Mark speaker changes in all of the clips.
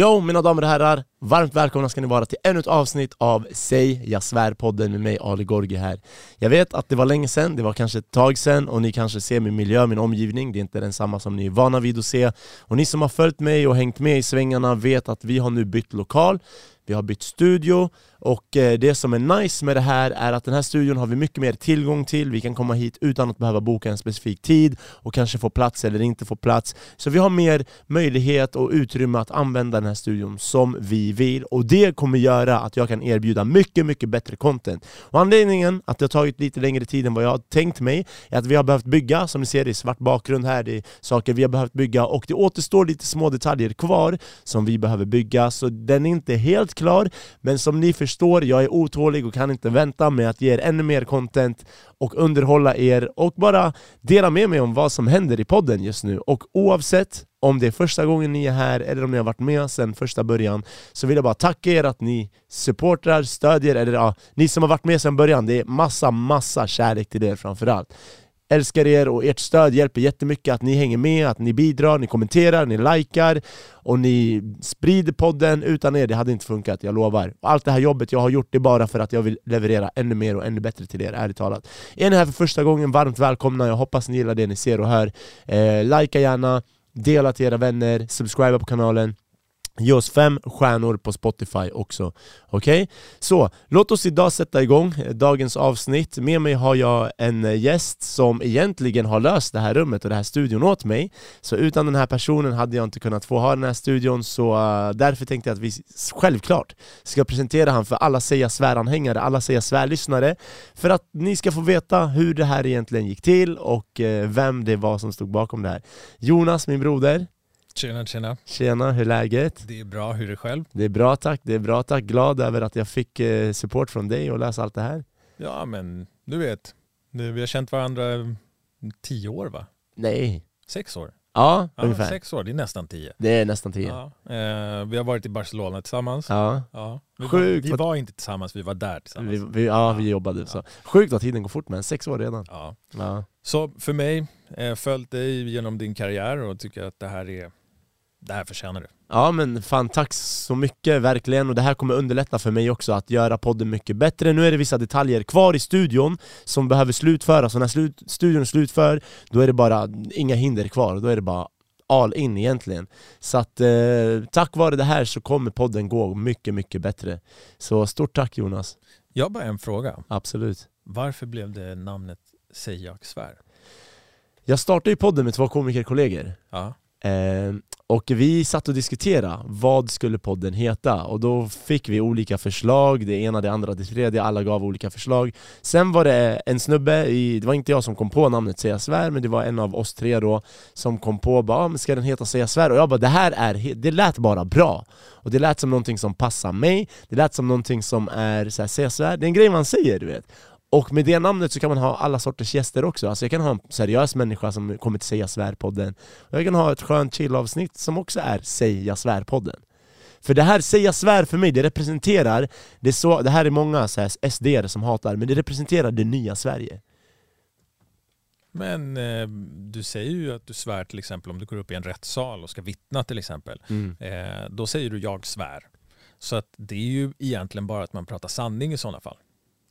Speaker 1: Jo, mina damer och herrar, varmt välkomna ska ni vara till ännu ett avsnitt av Säg jag svär-podden med mig Ali Gorgi här. Jag vet att det var länge sedan, det var kanske ett tag sedan och ni kanske ser min miljö, min omgivning, det är inte densamma som ni är vana vid att se. Och ni som har följt mig och hängt med i svängarna vet att vi har nu bytt lokal. Vi har bytt studio och eh, det som är nice med det här är att den här studion har vi mycket mer tillgång till. Vi kan komma hit utan att behöva boka en specifik tid och kanske få plats eller inte få plats. Så vi har mer möjlighet och utrymme att använda den här studion som vi vill. Och det kommer göra att jag kan erbjuda mycket, mycket bättre content. Och anledningen att det har tagit lite längre tid än vad jag har tänkt mig är att vi har behövt bygga, som ni ser det är svart bakgrund här, det är saker vi har behövt bygga. Och det återstår lite små detaljer kvar som vi behöver bygga. Så den är inte helt klar Men som ni förstår, jag är otålig och kan inte vänta med att ge er ännu mer content och underhålla er och bara dela med mig om vad som händer i podden just nu. Och oavsett om det är första gången ni är här eller om ni har varit med sedan första början Så vill jag bara tacka er att ni supportrar, stödjer, eller ja, ni som har varit med sedan början. Det är massa, massa kärlek till er framförallt. Älskar er och ert stöd hjälper jättemycket att ni hänger med, att ni bidrar, ni kommenterar, ni likar och ni sprider podden. Utan er, det hade inte funkat, jag lovar. Allt det här jobbet jag har gjort det bara för att jag vill leverera ännu mer och ännu bättre till er, ärligt talat. Är ni här för första gången, varmt välkomna. Jag hoppas ni gillar det ni ser och hör. Eh, likea gärna, dela till era vänner, subscriba på kanalen. Ge oss fem stjärnor på Spotify också. Okej? Okay? Så, låt oss idag sätta igång eh, dagens avsnitt. Med mig har jag en eh, gäst som egentligen har löst det här rummet och den här studion åt mig. Så utan den här personen hade jag inte kunnat få ha den här studion, så uh, därför tänkte jag att vi självklart ska presentera han för alla Säga Svär-anhängare, alla Säga Svär-lyssnare. För att ni ska få veta hur det här egentligen gick till och uh, vem det var som stod bakom det här. Jonas, min broder.
Speaker 2: Tjena tjena.
Speaker 1: Tjena, hur är läget?
Speaker 2: Det är bra, hur är det själv?
Speaker 1: Det är bra tack, det är bra tack. Glad över att jag fick eh, support från dig och läsa allt det här.
Speaker 2: Ja men, du vet. Vi har känt varandra tio år va?
Speaker 1: Nej.
Speaker 2: Sex år?
Speaker 1: Ja,
Speaker 2: ja
Speaker 1: ungefär.
Speaker 2: Sex år, det är nästan tio.
Speaker 1: Det är nästan tio. Ja.
Speaker 2: Eh, vi har varit i Barcelona tillsammans.
Speaker 1: Ja.
Speaker 2: ja. Vi, Sjukt. Var, vi var inte tillsammans, vi var där tillsammans.
Speaker 1: Vi, vi ja, vi jobbade. Så. Sjukt vad tiden går fort men sex år redan.
Speaker 2: Ja. ja. Så för mig, eh, följt dig genom din karriär och tycker att det här är det här förtjänar du.
Speaker 1: Ja men fan tack så mycket, verkligen. Och det här kommer underlätta för mig också att göra podden mycket bättre. Nu är det vissa detaljer kvar i studion som behöver slutföras, och när slut, studion är slutför, då är det bara inga hinder kvar. Då är det bara all in egentligen. Så att eh, tack vare det här så kommer podden gå mycket, mycket bättre. Så stort tack Jonas.
Speaker 2: Jag har bara en fråga.
Speaker 1: Absolut.
Speaker 2: Varför blev det namnet Säg jag svär?
Speaker 1: Jag startade ju podden med två komikerkollegor.
Speaker 2: Ja.
Speaker 1: Eh, och vi satt och diskuterade, vad skulle podden heta? Och då fick vi olika förslag, det ena, det andra, det tredje, alla gav olika förslag Sen var det en snubbe, i, det var inte jag som kom på namnet Säga Svär, men det var en av oss tre då Som kom på, bara, ah, men ska den heta Säga Svär? Och jag bara, det här är, det lät bara bra Och det lät som någonting som passar mig, det lät som någonting som är så här, Säga Svär, det är en grej man säger du vet och med det namnet så kan man ha alla sorters gäster också, alltså jag kan ha en seriös människa som kommer till Säga Svär-podden Och jag kan ha ett skönt chill-avsnitt som också är Säga Svär-podden För det här Säga Svär för mig, det representerar, det, så, det här är många så här, SD som hatar, men det representerar det nya Sverige
Speaker 2: men eh, du säger ju att du svär till exempel om du går upp i en rättssal och ska vittna till exempel. Mm. Eh, då säger du jag svär. Så att det är ju egentligen bara att man pratar sanning i sådana fall.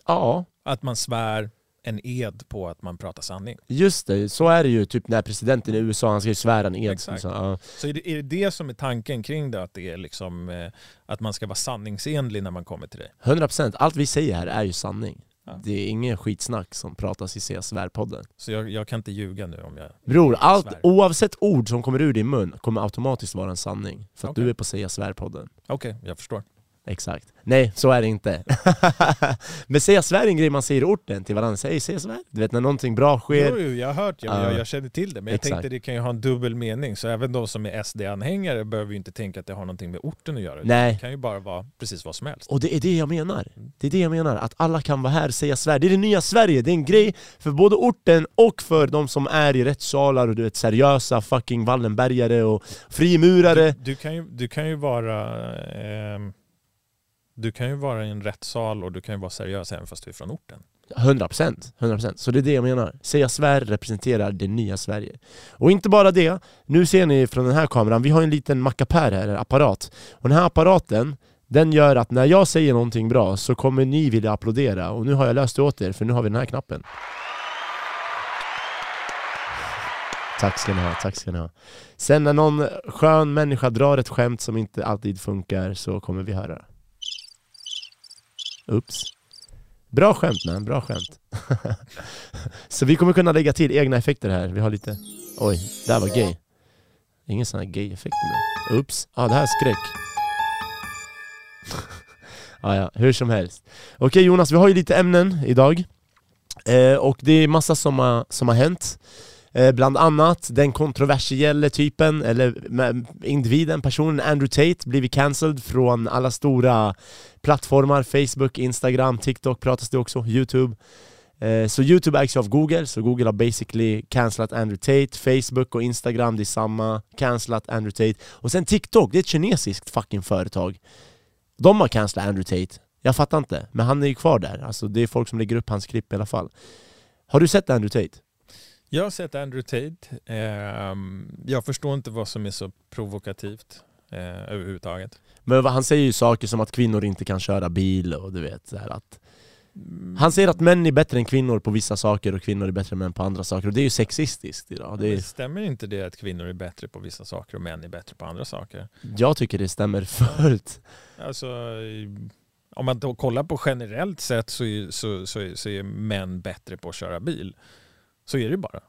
Speaker 1: Ja.
Speaker 2: Att man svär en ed på att man pratar sanning.
Speaker 1: Just det, så är det ju typ när presidenten i USA, han ska ju svära en ed.
Speaker 2: Exakt. Så, ja. så är, det, är det det som är tanken kring det, att, det är liksom, eh, att man ska vara sanningsenlig när man kommer till dig?
Speaker 1: 100%, allt vi säger här är ju sanning. Ja. Det är ingen skitsnack som pratas i CS Svärpodden.
Speaker 2: Så jag, jag, kan inte ljuga nu om jag
Speaker 1: Bror, allt, oavsett ord som kommer ur din mun kommer automatiskt vara en sanning. För att okay. du är på CS Svärpodden.
Speaker 2: Okej, okay, jag förstår.
Speaker 1: Exakt. Nej, så är det inte. Men säga svär är en grej man säger i orten till varandra. Säg, säg svär. Du vet när någonting bra sker.
Speaker 2: Jo, jo jag har hört, jag, uh, jag, jag känner till det. Men exakt. jag tänkte det kan ju ha en dubbel mening. Så även de som är SD-anhängare behöver ju inte tänka att det har någonting med orten att göra.
Speaker 1: Nej.
Speaker 2: Det kan ju bara vara precis vad som helst.
Speaker 1: Och det är det jag menar. Mm. Det är det jag menar. Att alla kan vara här och säga svär. Det är det nya Sverige. Det är en grej för både orten och för de som är i rättssalar och du vet seriösa fucking Wallenbergare och frimurare.
Speaker 2: Du, du kan, ju, du kan ju vara... Eh, du kan ju vara i en rättssal och du kan ju vara seriös även fast du är från orten.
Speaker 1: 100%, 100%. Så det är det jag menar. Säga svär representerar det nya Sverige. Och inte bara det, nu ser ni från den här kameran, vi har en liten mackapär här, en apparat. Och den här apparaten, den gör att när jag säger någonting bra så kommer ni vilja applådera. Och nu har jag löst det åt er, för nu har vi den här knappen. Tack ska ni ha, tack ska ni ha. Sen när någon skön människa drar ett skämt som inte alltid funkar så kommer vi höra. det. Oops. Bra skämt man, bra skämt. så vi kommer kunna lägga till egna effekter här. Vi har lite... Oj, det här var gay. Ingen sån här gay-effekt nu. Oops. Ja, ah, det här är skräck. ah, ja, hur som helst. Okej okay, Jonas, vi har ju lite ämnen idag. Eh, och det är massa som har, som har hänt. Eh, bland annat den kontroversiella typen, eller individen, personen Andrew Tate blivit cancelled från alla stora plattformar, Facebook, Instagram, TikTok pratas det också, Youtube. Eh, så Youtube ägs av Google, så Google har basically cancellat Andrew Tate, Facebook och Instagram det är samma, Cancelat Andrew Tate. Och sen TikTok, det är ett kinesiskt fucking företag. De har cancellat Andrew Tate, jag fattar inte, men han är ju kvar där. Alltså det är folk som lägger upp hans klipp i alla fall. Har du sett Andrew Tate?
Speaker 2: Jag har sett Andrew Tate. Ehm, jag förstår inte vad som är så provokativt eh, överhuvudtaget.
Speaker 1: Men han säger ju saker som att kvinnor inte kan köra bil och du vet så att mm. han säger att män är bättre än kvinnor på vissa saker och kvinnor är bättre än män på andra saker och det är ju sexistiskt idag. Det är...
Speaker 2: Stämmer inte det att kvinnor är bättre på vissa saker och män är bättre på andra saker?
Speaker 1: Jag tycker det stämmer fullt.
Speaker 2: Alltså, om man då kollar på generellt sett så är, så, så, så är män bättre på att köra bil. Så är det bara.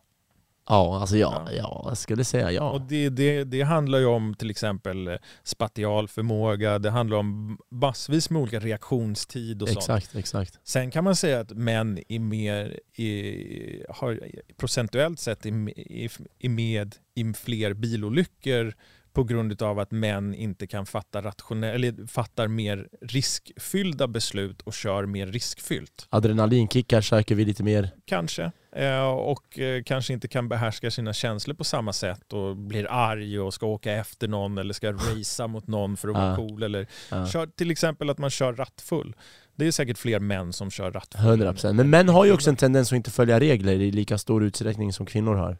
Speaker 1: Ja, alltså ja, ja. ja jag skulle säga ja.
Speaker 2: Och det, det, det handlar ju om till exempel eh, spatial förmåga, det handlar om massvis med olika reaktionstid och
Speaker 1: exakt, sånt. Exakt.
Speaker 2: Sen kan man säga att män är mer, är, har procentuellt sett är, är, är med i fler bilolyckor på grund av att män inte kan fatta rationell, eller fattar mer riskfyllda beslut och kör mer riskfyllt.
Speaker 1: Adrenalinkickar söker vi lite mer.
Speaker 2: Kanske. Eh, och eh, kanske inte kan behärska sina känslor på samma sätt och blir arg och ska åka efter någon eller ska racea mot någon för att vara cool. Eller kör, till exempel att man kör rattfull. Det är säkert fler män som kör rattfull.
Speaker 1: 100% Men män har ju också en tendens att inte följa regler i lika stor utsträckning som kvinnor har.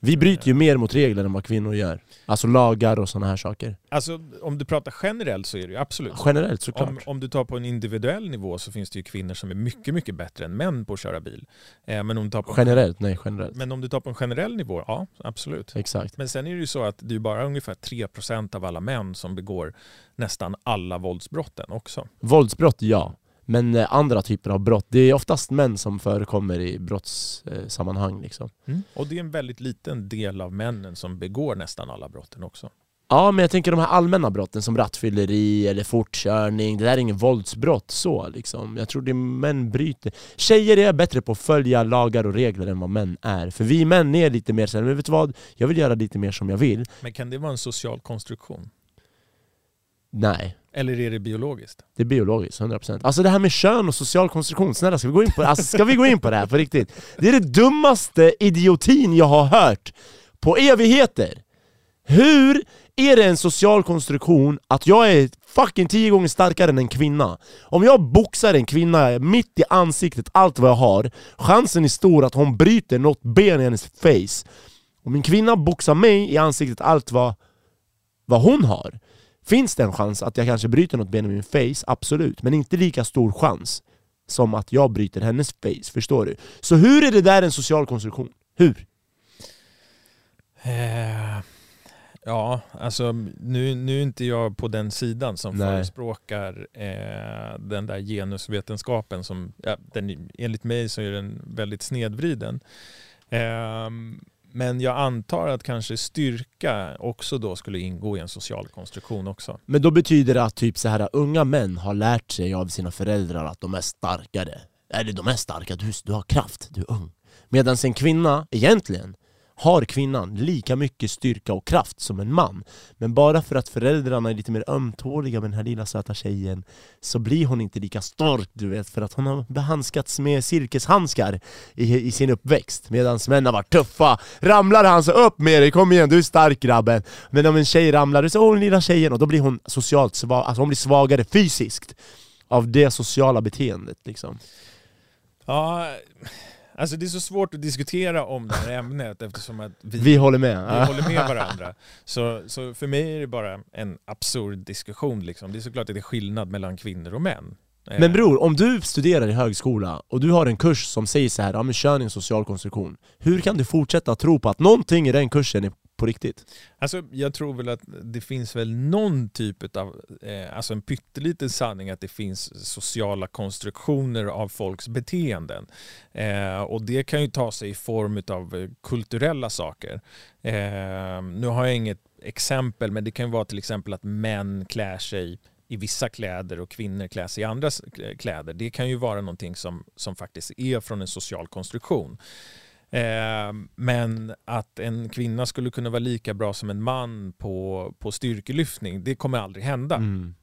Speaker 1: Vi bryter ju mer mot regler än vad kvinnor gör. Alltså lagar och sådana här saker.
Speaker 2: Alltså om du pratar generellt så är det ju absolut
Speaker 1: Generellt såklart.
Speaker 2: Om, om du tar på en individuell nivå så finns det ju kvinnor som är mycket, mycket bättre än män på att köra bil. Eh, men om du tar på
Speaker 1: generellt? Nej, generellt.
Speaker 2: Men om du tar på en generell nivå, ja absolut.
Speaker 1: Exakt.
Speaker 2: Men sen är det ju så att det är bara ungefär 3% av alla män som begår nästan alla våldsbrotten också.
Speaker 1: Våldsbrott, ja. Men eh, andra typer av brott, det är oftast män som förekommer i brottssammanhang. Liksom.
Speaker 2: Mm. Och det är en väldigt liten del av männen som begår nästan alla brotten också.
Speaker 1: Ja, men jag tänker de här allmänna brotten som rattfylleri eller fortkörning, det där är ingen våldsbrott så liksom. Jag tror det är män bryter. Tjejer är bättre på att följa lagar och regler än vad män är. För vi män är lite mer såhär, men vet du vad? Jag vill göra lite mer som jag vill.
Speaker 2: Men kan det vara en social konstruktion?
Speaker 1: Nej.
Speaker 2: Eller är det biologiskt?
Speaker 1: Det är biologiskt, 100% Alltså det här med kön och social konstruktion, snälla ska vi gå in på det? Alltså, ska vi gå in på det här på riktigt? Det är det dummaste idiotin jag har hört på evigheter! Hur är det en social konstruktion att jag är fucking tio gånger starkare än en kvinna? Om jag boxar en kvinna mitt i ansiktet, allt vad jag har Chansen är stor att hon bryter något ben i hennes face Om en kvinna boxar mig i ansiktet, allt vad, vad hon har Finns det en chans att jag kanske bryter något ben i min face? Absolut, men inte lika stor chans som att jag bryter hennes face, förstår du? Så hur är det där en social konstruktion? Hur?
Speaker 2: Eh, ja, alltså nu, nu är inte jag på den sidan som Nej. förespråkar eh, den där genusvetenskapen som, ja, den, enligt mig så är den väldigt snedvriden. Eh, men jag antar att kanske styrka också då skulle ingå i en social konstruktion också.
Speaker 1: Men då betyder det att typ så här, unga män har lärt sig av sina föräldrar att de är starkare. Eller de är starka, du, du har kraft, du är ung. Medan en kvinna egentligen har kvinnan lika mycket styrka och kraft som en man. Men bara för att föräldrarna är lite mer ömtåliga med den här lilla söta tjejen så blir hon inte lika stark, du vet, för att hon har behandskats med silkeshandskar i, i sin uppväxt. Medan män har varit tuffa. Ramlar han så upp med dig, kom igen, du är stark grabben. Men om en tjej ramlar, så åh lilla tjejen, och då blir hon socialt svag, alltså hon blir svagare fysiskt av det sociala beteendet liksom.
Speaker 2: Ja, alltså det är så svårt att diskutera om det här ämnet eftersom att vi,
Speaker 1: Vi håller med.
Speaker 2: vi håller med varandra. Så, så för mig är det bara en absurd diskussion. Liksom. Det är såklart att det är skillnad mellan kvinnor och män. Eh,
Speaker 1: Men bror, om du studerar i högskola och du har en kurs som säger så här, ja men kön är en social konstruktion. Hur kan du fortsätta tro på att någonting i den kursen är på riktigt?
Speaker 2: Alltså, jag tror väl att det finns väl någon typ av, eh, alltså en pytteliten sanning att det finns sociala konstruktioner av folks beteenden. Eh, och det kan ju ta sig i form av eh, kulturella saker. Eh, nu har jag inget exempel, men det kan vara till exempel att män klär sig i vissa kläder och kvinnor klär sig i andra eh, kläder. Det kan ju vara någonting som, som faktiskt är från en social konstruktion. Eh, men att en kvinna skulle kunna vara lika bra som en man på, på styrkelyftning, det kommer aldrig hända. Mm.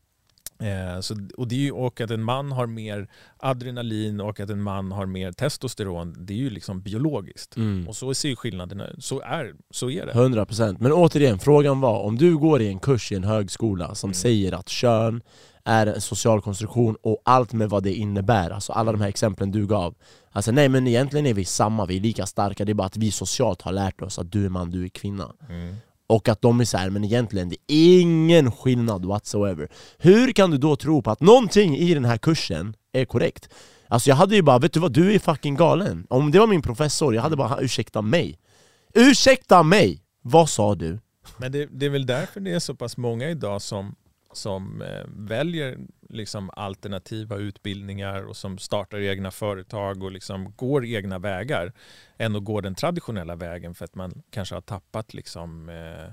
Speaker 2: Eh, så, och, det är ju, och att en man har mer adrenalin och att en man har mer testosteron, det är ju liksom biologiskt. Mm. Och så ser ju skillnaderna så är, så är det.
Speaker 1: 100% Men återigen, frågan var om du går i en kurs i en högskola som mm. säger att kön är en social konstruktion och allt med vad det innebär, alltså alla de här exemplen du gav Alltså nej men egentligen är vi samma, vi är lika starka, det är bara att vi socialt har lärt oss att du är man, du är kvinna mm. Och att de är såhär, men egentligen det är ingen skillnad whatsoever Hur kan du då tro på att någonting i den här kursen är korrekt? Alltså jag hade ju bara, vet du vad, du är fucking galen Om det var min professor, jag hade bara, ursäkta mig Ursäkta mig! Vad sa du?
Speaker 2: Men det, det är väl därför det är så pass många idag som som eh, väljer liksom alternativa utbildningar och som startar egna företag och liksom går egna vägar än att gå den traditionella vägen för att man kanske har tappat liksom, eh,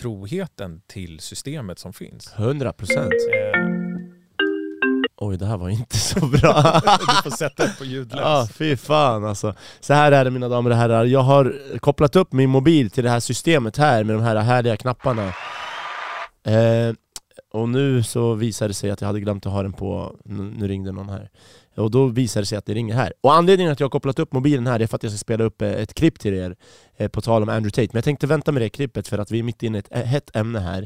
Speaker 2: troheten till systemet som finns.
Speaker 1: 100 procent. Eh. Oj, det här var inte så bra.
Speaker 2: du får sätta det på ljudlös.
Speaker 1: Ah, fy fan alltså. Så här är det mina damer och herrar, jag har kopplat upp min mobil till det här systemet här med de här härliga knapparna. Eh, och nu så visade det sig att jag hade glömt att ha den på, nu ringde någon här Och då visade det sig att det ringer här Och anledningen att jag har kopplat upp mobilen här är för att jag ska spela upp eh, ett klipp till er eh, På tal om Andrew Tate, men jag tänkte vänta med det klippet för att vi är mitt inne i ett hett ämne här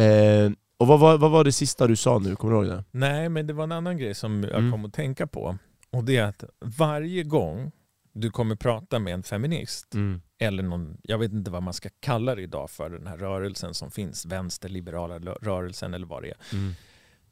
Speaker 1: eh, Och vad var, vad var det sista du sa nu, kommer du ihåg det?
Speaker 2: Nej men det var en annan grej som jag mm. kom att tänka på Och det är att varje gång du kommer prata med en feminist mm. Eller någon, jag vet inte vad man ska kalla det idag för den här rörelsen som finns, vänsterliberala rörelsen eller vad det är. Mm.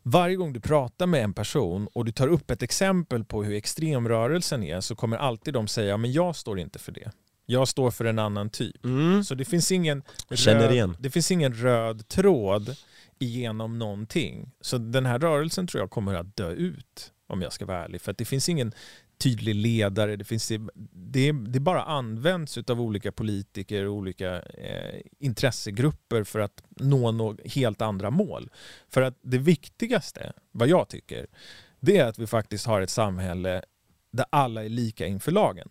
Speaker 2: Varje gång du pratar med en person och du tar upp ett exempel på hur extrem rörelsen är så kommer alltid de säga men jag står inte för det. Jag står för en annan typ. Mm. Så det finns, ingen röd, det finns ingen röd tråd igenom någonting. Så den här rörelsen tror jag kommer att dö ut om jag ska vara ärlig. För att det finns ingen tydlig ledare. Det, finns, det, det bara används av olika politiker och olika eh, intressegrupper för att nå no helt andra mål. För att det viktigaste, vad jag tycker, det är att vi faktiskt har ett samhälle där alla är lika inför lagen.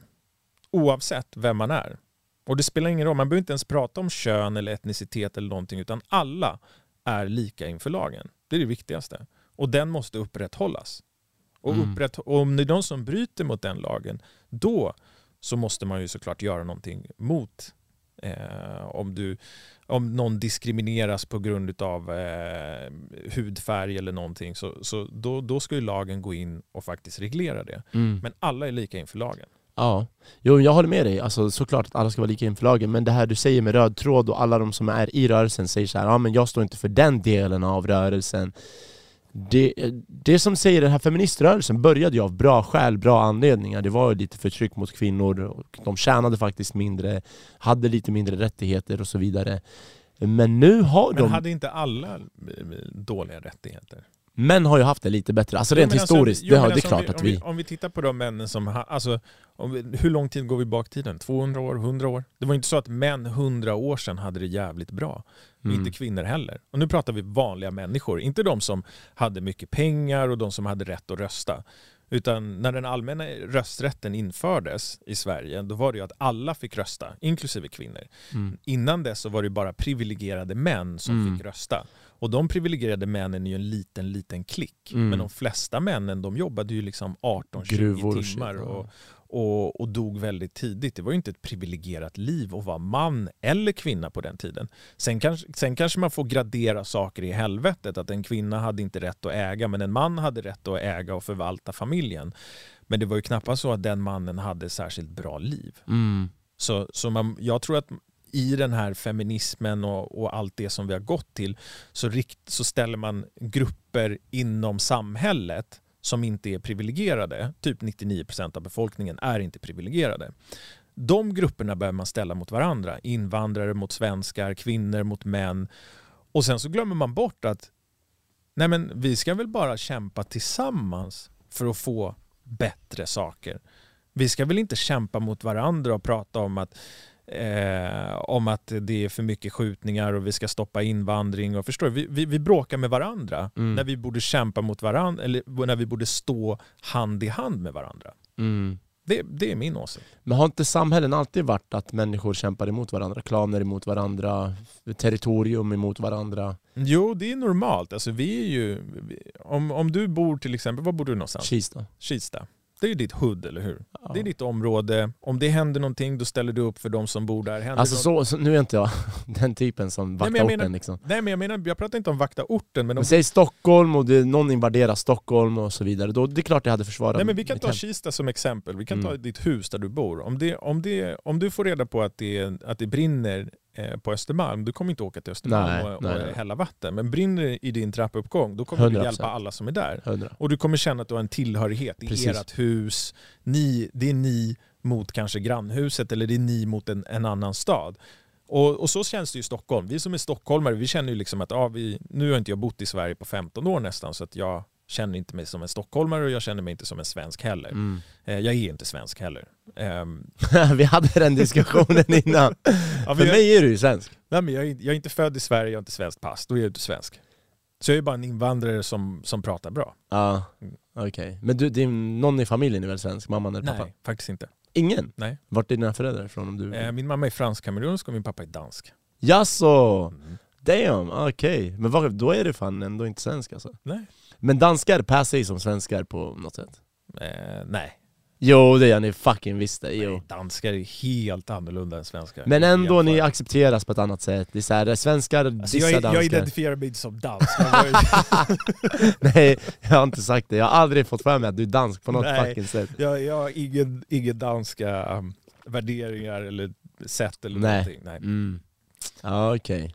Speaker 2: Oavsett vem man är. Och det spelar ingen roll, man behöver inte ens prata om kön eller etnicitet eller någonting, utan alla är lika inför lagen. Det är det viktigaste. Och den måste upprätthållas. Och, mm. och om det är någon som bryter mot den lagen, då så måste man ju såklart göra någonting mot eh, om, du, om någon diskrimineras på grund av eh, hudfärg eller någonting så, så då, då ska ju lagen gå in och faktiskt reglera det. Mm. Men alla är lika inför lagen.
Speaker 1: Ja, jo, jag håller med dig. Alltså, såklart att alla ska vara lika inför lagen, men det här du säger med röd tråd och alla de som är i rörelsen säger så här, ja men jag står inte för den delen av rörelsen det, det som säger den här feministrörelsen började ju av bra skäl, bra anledningar. Det var lite förtryck mot kvinnor, och de tjänade faktiskt mindre, hade lite mindre rättigheter och så vidare. Men nu har
Speaker 2: Men
Speaker 1: de...
Speaker 2: hade inte alla dåliga rättigheter?
Speaker 1: Män har ju haft det lite bättre, alltså rent alltså, historiskt, jo, det, har, alltså, det är klart
Speaker 2: vi,
Speaker 1: att vi...
Speaker 2: Om vi tittar på de männen som, ha, alltså, vi, hur lång tid går vi bak tiden? 200 år, 100 år? Det var inte så att män 100 år sedan hade det jävligt bra. Mm. Inte kvinnor heller. Och nu pratar vi vanliga människor, inte de som hade mycket pengar och de som hade rätt att rösta. Utan när den allmänna rösträtten infördes i Sverige, då var det ju att alla fick rösta, inklusive kvinnor. Mm. Innan dess så var det bara privilegierade män som mm. fick rösta. Och de privilegierade männen är ju en liten, liten klick. Mm. Men de flesta männen de jobbade ju liksom 18-20 timmar och, och, och, dog väldigt tidigt. Det var ju inte ett privilegierat liv att vara man eller kvinna på den tiden. Sen kanske, sen kanske man får gradera saker i helvetet. Att en kvinna hade inte rätt att äga men en man hade rätt att äga och förvalta familjen. Men det var ju knappast så att den mannen hade särskilt bra liv.
Speaker 1: Mm.
Speaker 2: Så, så man, jag tror att i den här feminismen och, och, allt det som vi har gått till så, rikt, så ställer man grupper inom samhället som inte är privilegierade, typ 99% av befolkningen är inte privilegierade. De grupperna behöver man ställa mot varandra. Invandrare mot svenskar, kvinnor mot män. Och sen så glömmer man bort att nej men, vi ska väl bara kämpa tillsammans för att få bättre saker. Vi ska väl inte kämpa mot varandra och prata om att eh, om att det är för mycket skjutningar och vi ska stoppa invandring. Och förstår vi, vi, vi bråkar med varandra mm. när vi borde kämpa mot varandra eller när vi borde stå hand i hand med varandra.
Speaker 1: Mm.
Speaker 2: Det, det, är min åsikt.
Speaker 1: Men har inte samhällen alltid varit att människor kämpar emot varandra? Klaner emot varandra, territorium emot varandra?
Speaker 2: Jo, det är normalt. Alltså, vi är ju, om, om du bor till exempel, var bor du någonstans?
Speaker 1: Kista.
Speaker 2: Kista. Det är ditt hood, eller hur? Ja. Det är ditt område. Om det händer någonting, då ställer du upp för de som bor där. Händer
Speaker 1: alltså så, så, nu är inte jag den typen som vaktar nej, orten liksom.
Speaker 2: Nej men jag menar, jag pratar inte om vakta orten. Men,
Speaker 1: om... säg Stockholm och det, någon invaderar Stockholm och så vidare, då det är klart jag hade försvarat
Speaker 2: Nej men vi kan ta Kista som exempel, vi kan mm. ta ditt hus där du bor. Om, det, om, det, om du får reda på att det, att det brinner på Östermalm, du kommer inte åka till Östermalm nej, och, nej, och hälla vatten. Men brinner det i din trappuppgång, då kommer 100%. du hjälpa alla som är där.
Speaker 1: 100.
Speaker 2: Och du kommer känna att du har en tillhörighet i ert hus. Ni, det är ni mot kanske grannhuset eller det är ni mot en, en annan stad. Och, och, så känns det i Stockholm. Vi som är stockholmare, vi känner ju liksom att ah, vi, nu har inte jag bott i Sverige på 15 år nästan, så att jag känner inte mig som en stockholmare och jag känner mig inte som en svensk heller.
Speaker 1: Mm.
Speaker 2: Eh, jag är inte svensk heller.
Speaker 1: Um... vi hade den diskussionen innan. ja, För jag... mig är du ju svensk.
Speaker 2: Nej, men jag, är, jag är inte född i Sverige, jag har inte svenskt pass. Då är jag inte svensk. Så jag är bara en invandrare som, som pratar bra.
Speaker 1: Ja, mm. okej. Okay. Men du, din, någon i familjen är väl svensk? Mamman eller pappa?
Speaker 2: Nej, faktiskt inte.
Speaker 1: Ingen?
Speaker 2: Nej.
Speaker 1: Vart är dina föräldrar ifrån? Om du...
Speaker 2: Eh, min mamma är fransk-kamerunsk och min pappa är dansk.
Speaker 1: Jaså? Mm. Damn, okej. Okay. Men var, då är du fan ändå inte svensk alltså?
Speaker 2: Nej.
Speaker 1: Men danskar passar sig som svenskar på något sätt?
Speaker 2: Eh, nej.
Speaker 1: Jo det gör ni fucking visst det, jo. Nej,
Speaker 2: danskar är helt annorlunda än svenskar.
Speaker 1: Men ändå, ni accepteras på ett annat sätt. Det är såhär, svenskar alltså,
Speaker 2: dissar jag,
Speaker 1: danskar.
Speaker 2: Jag identifierar mig inte som dansk.
Speaker 1: Nej, jag har inte sagt det. Jag har aldrig fått för mig att du är dansk på något Nej, fucking sätt.
Speaker 2: Jag, jag har ingen, ingen danska um, värderingar eller sätt eller Nej. någonting. Nej.
Speaker 1: Mm. Ja, okej. Okay.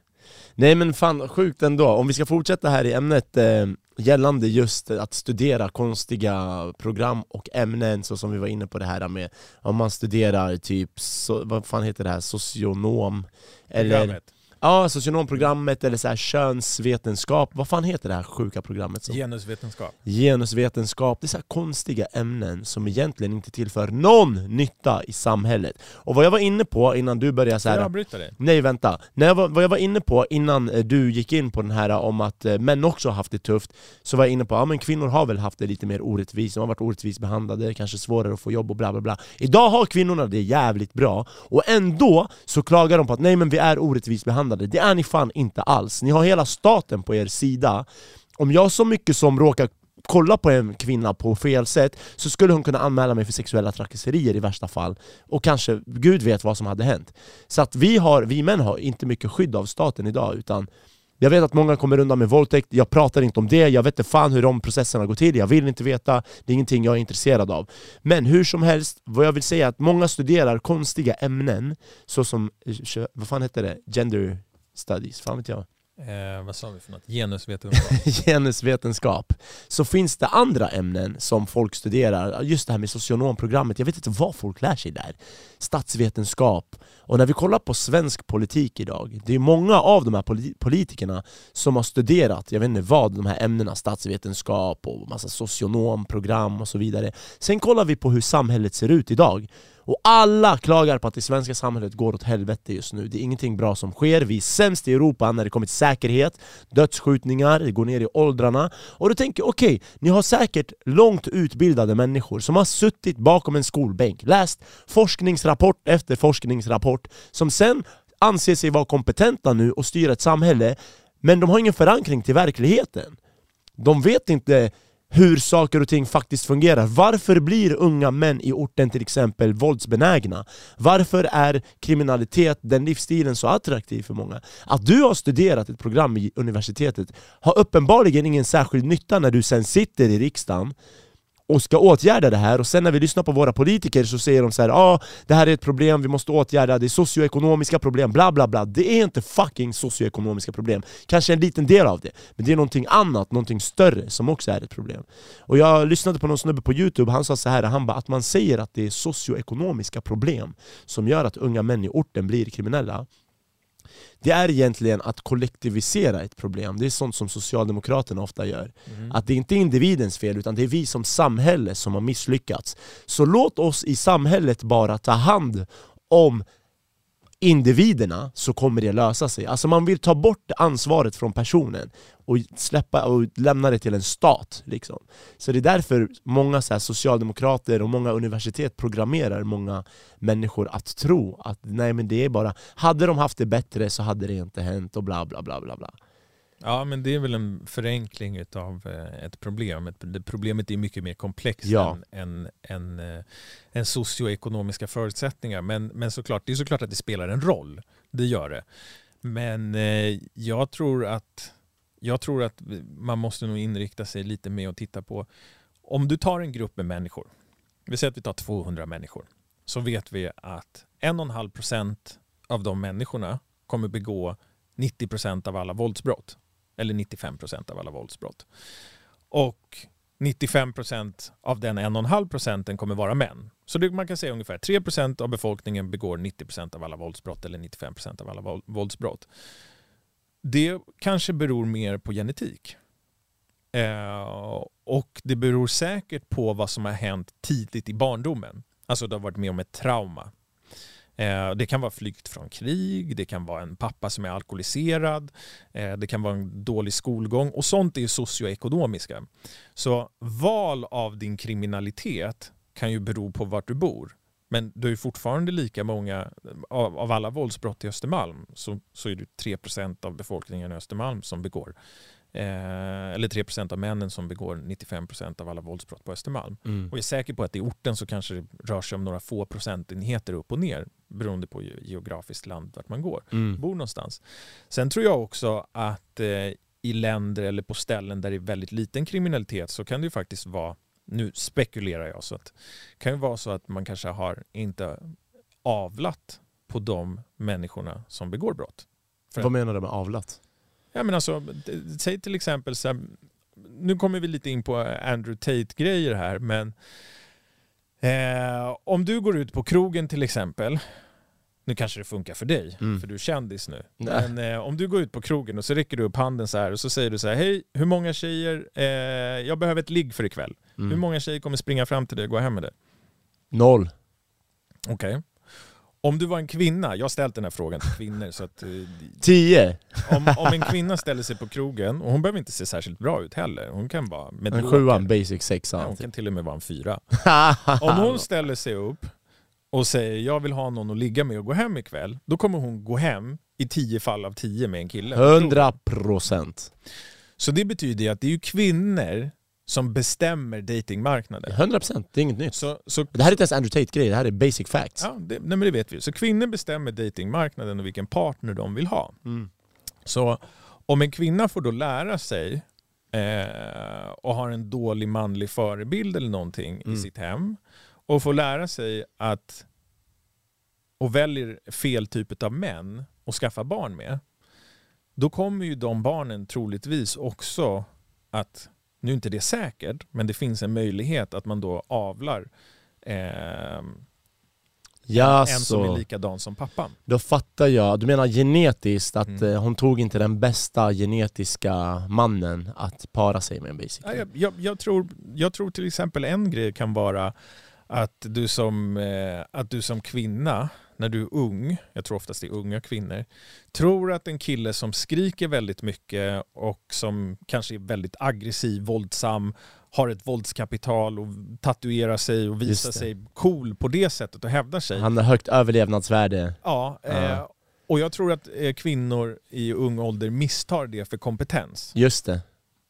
Speaker 1: Nej men fan, sjukt ändå. Om vi ska fortsätta här i ämnet eh, gällande just att studera konstiga program och ämnen, så som vi var inne på det här med om man studerar typ, so, vad fan heter det här, socionom? Eller, Ja, socionomprogrammet eller så här könsvetenskap, vad fan heter det här sjuka programmet? Som?
Speaker 2: Genusvetenskap.
Speaker 1: Genusvetenskap, det är så konstiga ämnen som egentligen inte tillför någon nytta i samhället. Och vad jag var inne på innan du började så här,
Speaker 2: jag avbryta dig?
Speaker 1: Nej vänta, När jag var, vad jag var inne på innan eh, du gick in på den här om att eh, män också har haft det tufft, så var jag inne på att ja, kvinnor har väl haft det lite mer orättvist, de har varit orättvist behandlade, kanske svårare att få jobb och bla bla bla. Idag har kvinnorna det jävligt bra, och ändå så klagar de på att nej men vi är orättvist behandlade inblandade. Det är ni fan inte alls. Ni har hela staten på er sida. Om jag så mycket som råkar kolla på en kvinna på fel sätt så skulle hon kunna anmäla mig för sexuella trakasserier i värsta fall. Och kanske, gud vet vad som hade hänt. Så att vi, har, vi män har inte mycket skydd av staten idag, utan jag vet att många kommer undan med våldtäkt, jag pratar inte om det, jag vet inte fan hur de processerna går till, jag vill inte veta, det är ingenting jag är intresserad av. Men hur som helst, vad jag vill säga är att många studerar konstiga ämnen, såsom, eh, vad fan heter det? Gender studies, fan vet jag.
Speaker 2: Eh, vad sa vi för något? Genusvetenskap?
Speaker 1: Genusvetenskap. Så finns det andra ämnen som folk studerar, just det här med socionomprogrammet, jag vet inte vad folk lär sig där. Statsvetenskap. Och när vi kollar på svensk politik idag, det är många av de här politikerna som har studerat, jag vet inte vad, de här ämnena, statsvetenskap och massa socionomprogram och så vidare. Sen kollar vi på hur samhället ser ut idag. Och alla klagar på att det svenska samhället går åt helvete just nu. Det är ingenting bra som sker. Vi är sämst i Europa när det kommer till säkerhet, dödsskjutningar, det går ner i åldrarna. Och du tänker, okej, okay, ni har säkert långt utbildade människor som har suttit bakom en skolbänk, läst forskningsrapport efter forskningsrapport, som sen anser sig vara kompetenta nu och styra ett samhälle, men de har ingen förankring till verkligheten. De vet inte hur saker och ting faktiskt fungerar. Varför blir unga män i orten till exempel våldsbenägna? Varför är kriminalitet, den livsstilen, så attraktiv för många? Att du har studerat ett program i universitetet har uppenbarligen ingen särskild nytta när du sen sitter i riksdagen och ska åtgärda det här, och sen när vi lyssnar på våra politiker så säger de så här, ah, det här är ett problem, vi måste åtgärda, det är socioekonomiska problem, bla bla bla. Det är inte fucking socioekonomiska problem, kanske en liten del av det Men det är någonting annat, någonting större som också är ett problem. Och jag lyssnade på någon snubbe på youtube, han sa så här, han bara att man säger att det är socioekonomiska problem som gör att unga män i orten blir kriminella det är egentligen att kollektivisera ett problem. Det är sånt som Socialdemokraterna ofta gör. Mm. Att det inte är individens fel, utan det är vi som samhälle som har misslyckats. Så låt oss i samhället bara ta hand om individerna så kommer det lösa sig. Alltså man vill ta bort ansvaret från personen och släppa och lämna det till en stat. Liksom. Så det är därför många så socialdemokrater och många universitet programmerar många människor att tro att nej men det är bara, hade de haft det bättre så hade det inte hänt och bla bla bla bla bla.
Speaker 2: Ja, men det är väl en förenkling av eh, ett problem. Problemet är mycket mer komplext ja. än, än, än, än socioekonomiska förutsättningar. Men, men såklart, det är såklart att det spelar en roll. Det gör det. Men eh, jag tror att jag tror att man måste nog inrikta sig lite mer och titta på om du tar en grupp med människor, vi säger att vi tar 200 människor, så vet vi att 1,5 procent av de människorna kommer begå 90 procent av alla våldsbrott eller 95 procent av alla våldsbrott. Och 95 procent av den 1,5 procenten kommer vara män. Så det, man kan säga ungefär 3 procent av befolkningen begår 90 procent av alla våldsbrott eller 95 procent av alla våldsbrott. Det kanske beror mer på genetik. Eh, och det beror säkert på vad som har hänt tidigt i barndomen. Alltså du har varit med om ett trauma. Eh, det kan vara flykt från krig, det kan vara en pappa som är alkoholiserad, eh, det kan vara en dålig skolgång och sånt är socioekonomiska. Så val av din kriminalitet kan ju bero på vart du bor. Men du är fortfarande lika många, av, av alla våldsbrott i Östermalm så, så är det 3% av befolkningen i Östermalm som begår Eh, eller 3% av männen som begår 95% av alla våldsbrott på Östermalm. Mm. Och jag är säker på att i orten så kanske det rör sig om några få procentenheter upp och ner beroende på geografiskt land vart man går, mm. bor någonstans. Sen tror jag också att eh, i länder eller på ställen där det är väldigt liten kriminalitet så kan det ju faktiskt vara, nu spekulerar jag, så att det kan ju vara så att man kanske har inte avlat på de människorna som begår brott.
Speaker 1: För Vad menar du med avlat?
Speaker 2: Ja, men alltså, säg till exempel, så här, nu kommer vi lite in på Andrew Tate-grejer här, men eh, om du går ut på krogen till exempel, nu kanske det funkar för dig, mm. för du är kändis nu. Nej. Men eh, om du går ut på krogen och så räcker du upp handen så här och så säger du så här, hej, hur många tjejer, eh, jag behöver ett ligg för ikväll. Mm. Hur många tjejer kommer springa fram till dig och gå hem med dig?
Speaker 1: Noll.
Speaker 2: Okej. Okay. Om du var en kvinna, jag har ställt den här frågan till kvinnor så att... Eh,
Speaker 1: Tio!
Speaker 2: Om, om en kvinna ställer sig på krogen, och hon behöver inte se särskilt bra ut heller, hon kan vara
Speaker 1: En sjua, en basic sexa.
Speaker 2: Ja, hon kan till och med vara en fyra. om hon ställer sig upp och säger jag vill ha någon att ligga med och gå hem ikväll, då kommer hon gå hem i tio fall av tio med en kille.
Speaker 1: 100 procent.
Speaker 2: Så det betyder att det är ju kvinnor som bestämmer datingmarknaden.
Speaker 1: 100%, det är inget nytt. Så, så, det här är inte ens Andrew Tate-grej, det här är basic facts.
Speaker 2: Ja, det, nej, men det vet vi. Så kvinnor bestämmer datingmarknaden och vilken partner de vill ha. Mm. Så om en kvinna får då lära sig eh, och har en dålig manlig förebild eller någonting mm. i sitt hem och får lära sig att och väljer fel typ av män att skaffa barn med, då kommer ju de barnen troligtvis också att nu är inte det säkert, men det finns en möjlighet att man då avlar eh, ja, en som är likadan som pappan.
Speaker 1: Då fattar jag. Du menar genetiskt, att mm. Eh, hon tog inte den bästa genetiska mannen att para sig med basically?
Speaker 2: Ja, jag, jag, jag, tror, jag tror till exempel en grej kan vara att du som, eh, att du som kvinna när du är ung, jag tror oftast det är unga kvinnor, tror att en kille som skriker väldigt mycket och som kanske är väldigt aggressiv, våldsam, har ett våldskapital och tatuerar sig och visar sig cool på det sättet och hävdar sig.
Speaker 1: Han har högt överlevnadsvärde.
Speaker 2: Ja, eh, och jag tror att eh, kvinnor i ung ålder misstar det för kompetens.
Speaker 1: Just det.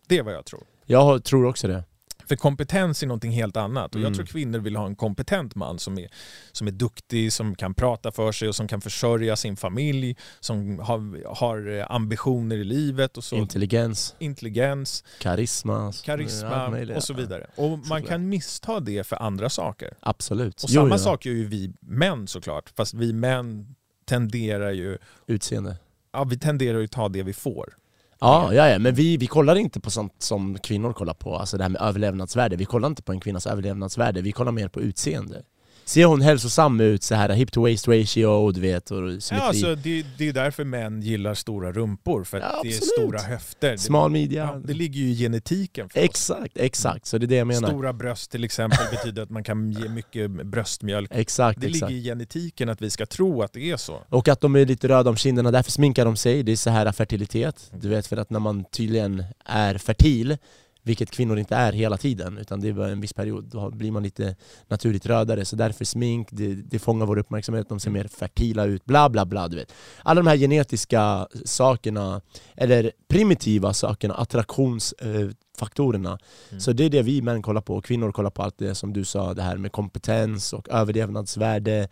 Speaker 2: Det är vad jag tror.
Speaker 1: Jag tror också det.
Speaker 2: För kompetens är någonting helt annat. Och Jag mm. tror kvinnor vill ha en kompetent man som är, som är duktig, som kan prata för sig och som kan försörja sin familj, som har, har ambitioner i livet. Och så.
Speaker 1: Intelligens.
Speaker 2: Intelligens.
Speaker 1: Karisma.
Speaker 2: Karisma ja, och så vidare. Och man kan missta det för andra saker.
Speaker 1: Absolut.
Speaker 2: Och samma jo, sak gör ju vi män såklart. Fast vi män tenderar ju...
Speaker 1: Utseende.
Speaker 2: Ja, vi tenderar ju ta det vi får.
Speaker 1: Ja, ja, ja, men vi, vi kollar inte på sånt som kvinnor kollar på, alltså det här med överlevnadsvärde. Vi kollar inte på en kvinnas överlevnadsvärde, vi kollar mer på utseende. Ser hon hälsosam ut, så här hip to waist ratio, du vet, och symmetri.
Speaker 2: Ja, alltså, det, det är därför män gillar stora rumpor, för ja, det är stora höfter.
Speaker 1: Smal midja.
Speaker 2: Ja, det ligger ju i genetiken för
Speaker 1: Exakt, oss. exakt. Så det är det jag menar.
Speaker 2: Stora bröst till exempel betyder att man kan ge mycket bröstmjölk.
Speaker 1: Exakt,
Speaker 2: det
Speaker 1: exakt.
Speaker 2: ligger i genetiken att vi ska tro att det är så.
Speaker 1: Och att de är lite röda om kinderna, därför sminkar de sig. Det är så här fertilitet. Du vet, för att när man tydligen är fertil vilket kvinnor inte är hela tiden, utan det är bara en viss period. Då blir man lite naturligt rödare, så därför smink, det, det fångar vår uppmärksamhet, de ser mer fertila ut, bla bla bla. Du vet. Alla de här genetiska sakerna, eller primitiva sakerna, attraktionsfaktorerna. Mm. Så det är det vi män kollar på, kvinnor kollar på allt det som du sa, det här med kompetens och överlevnadsvärde,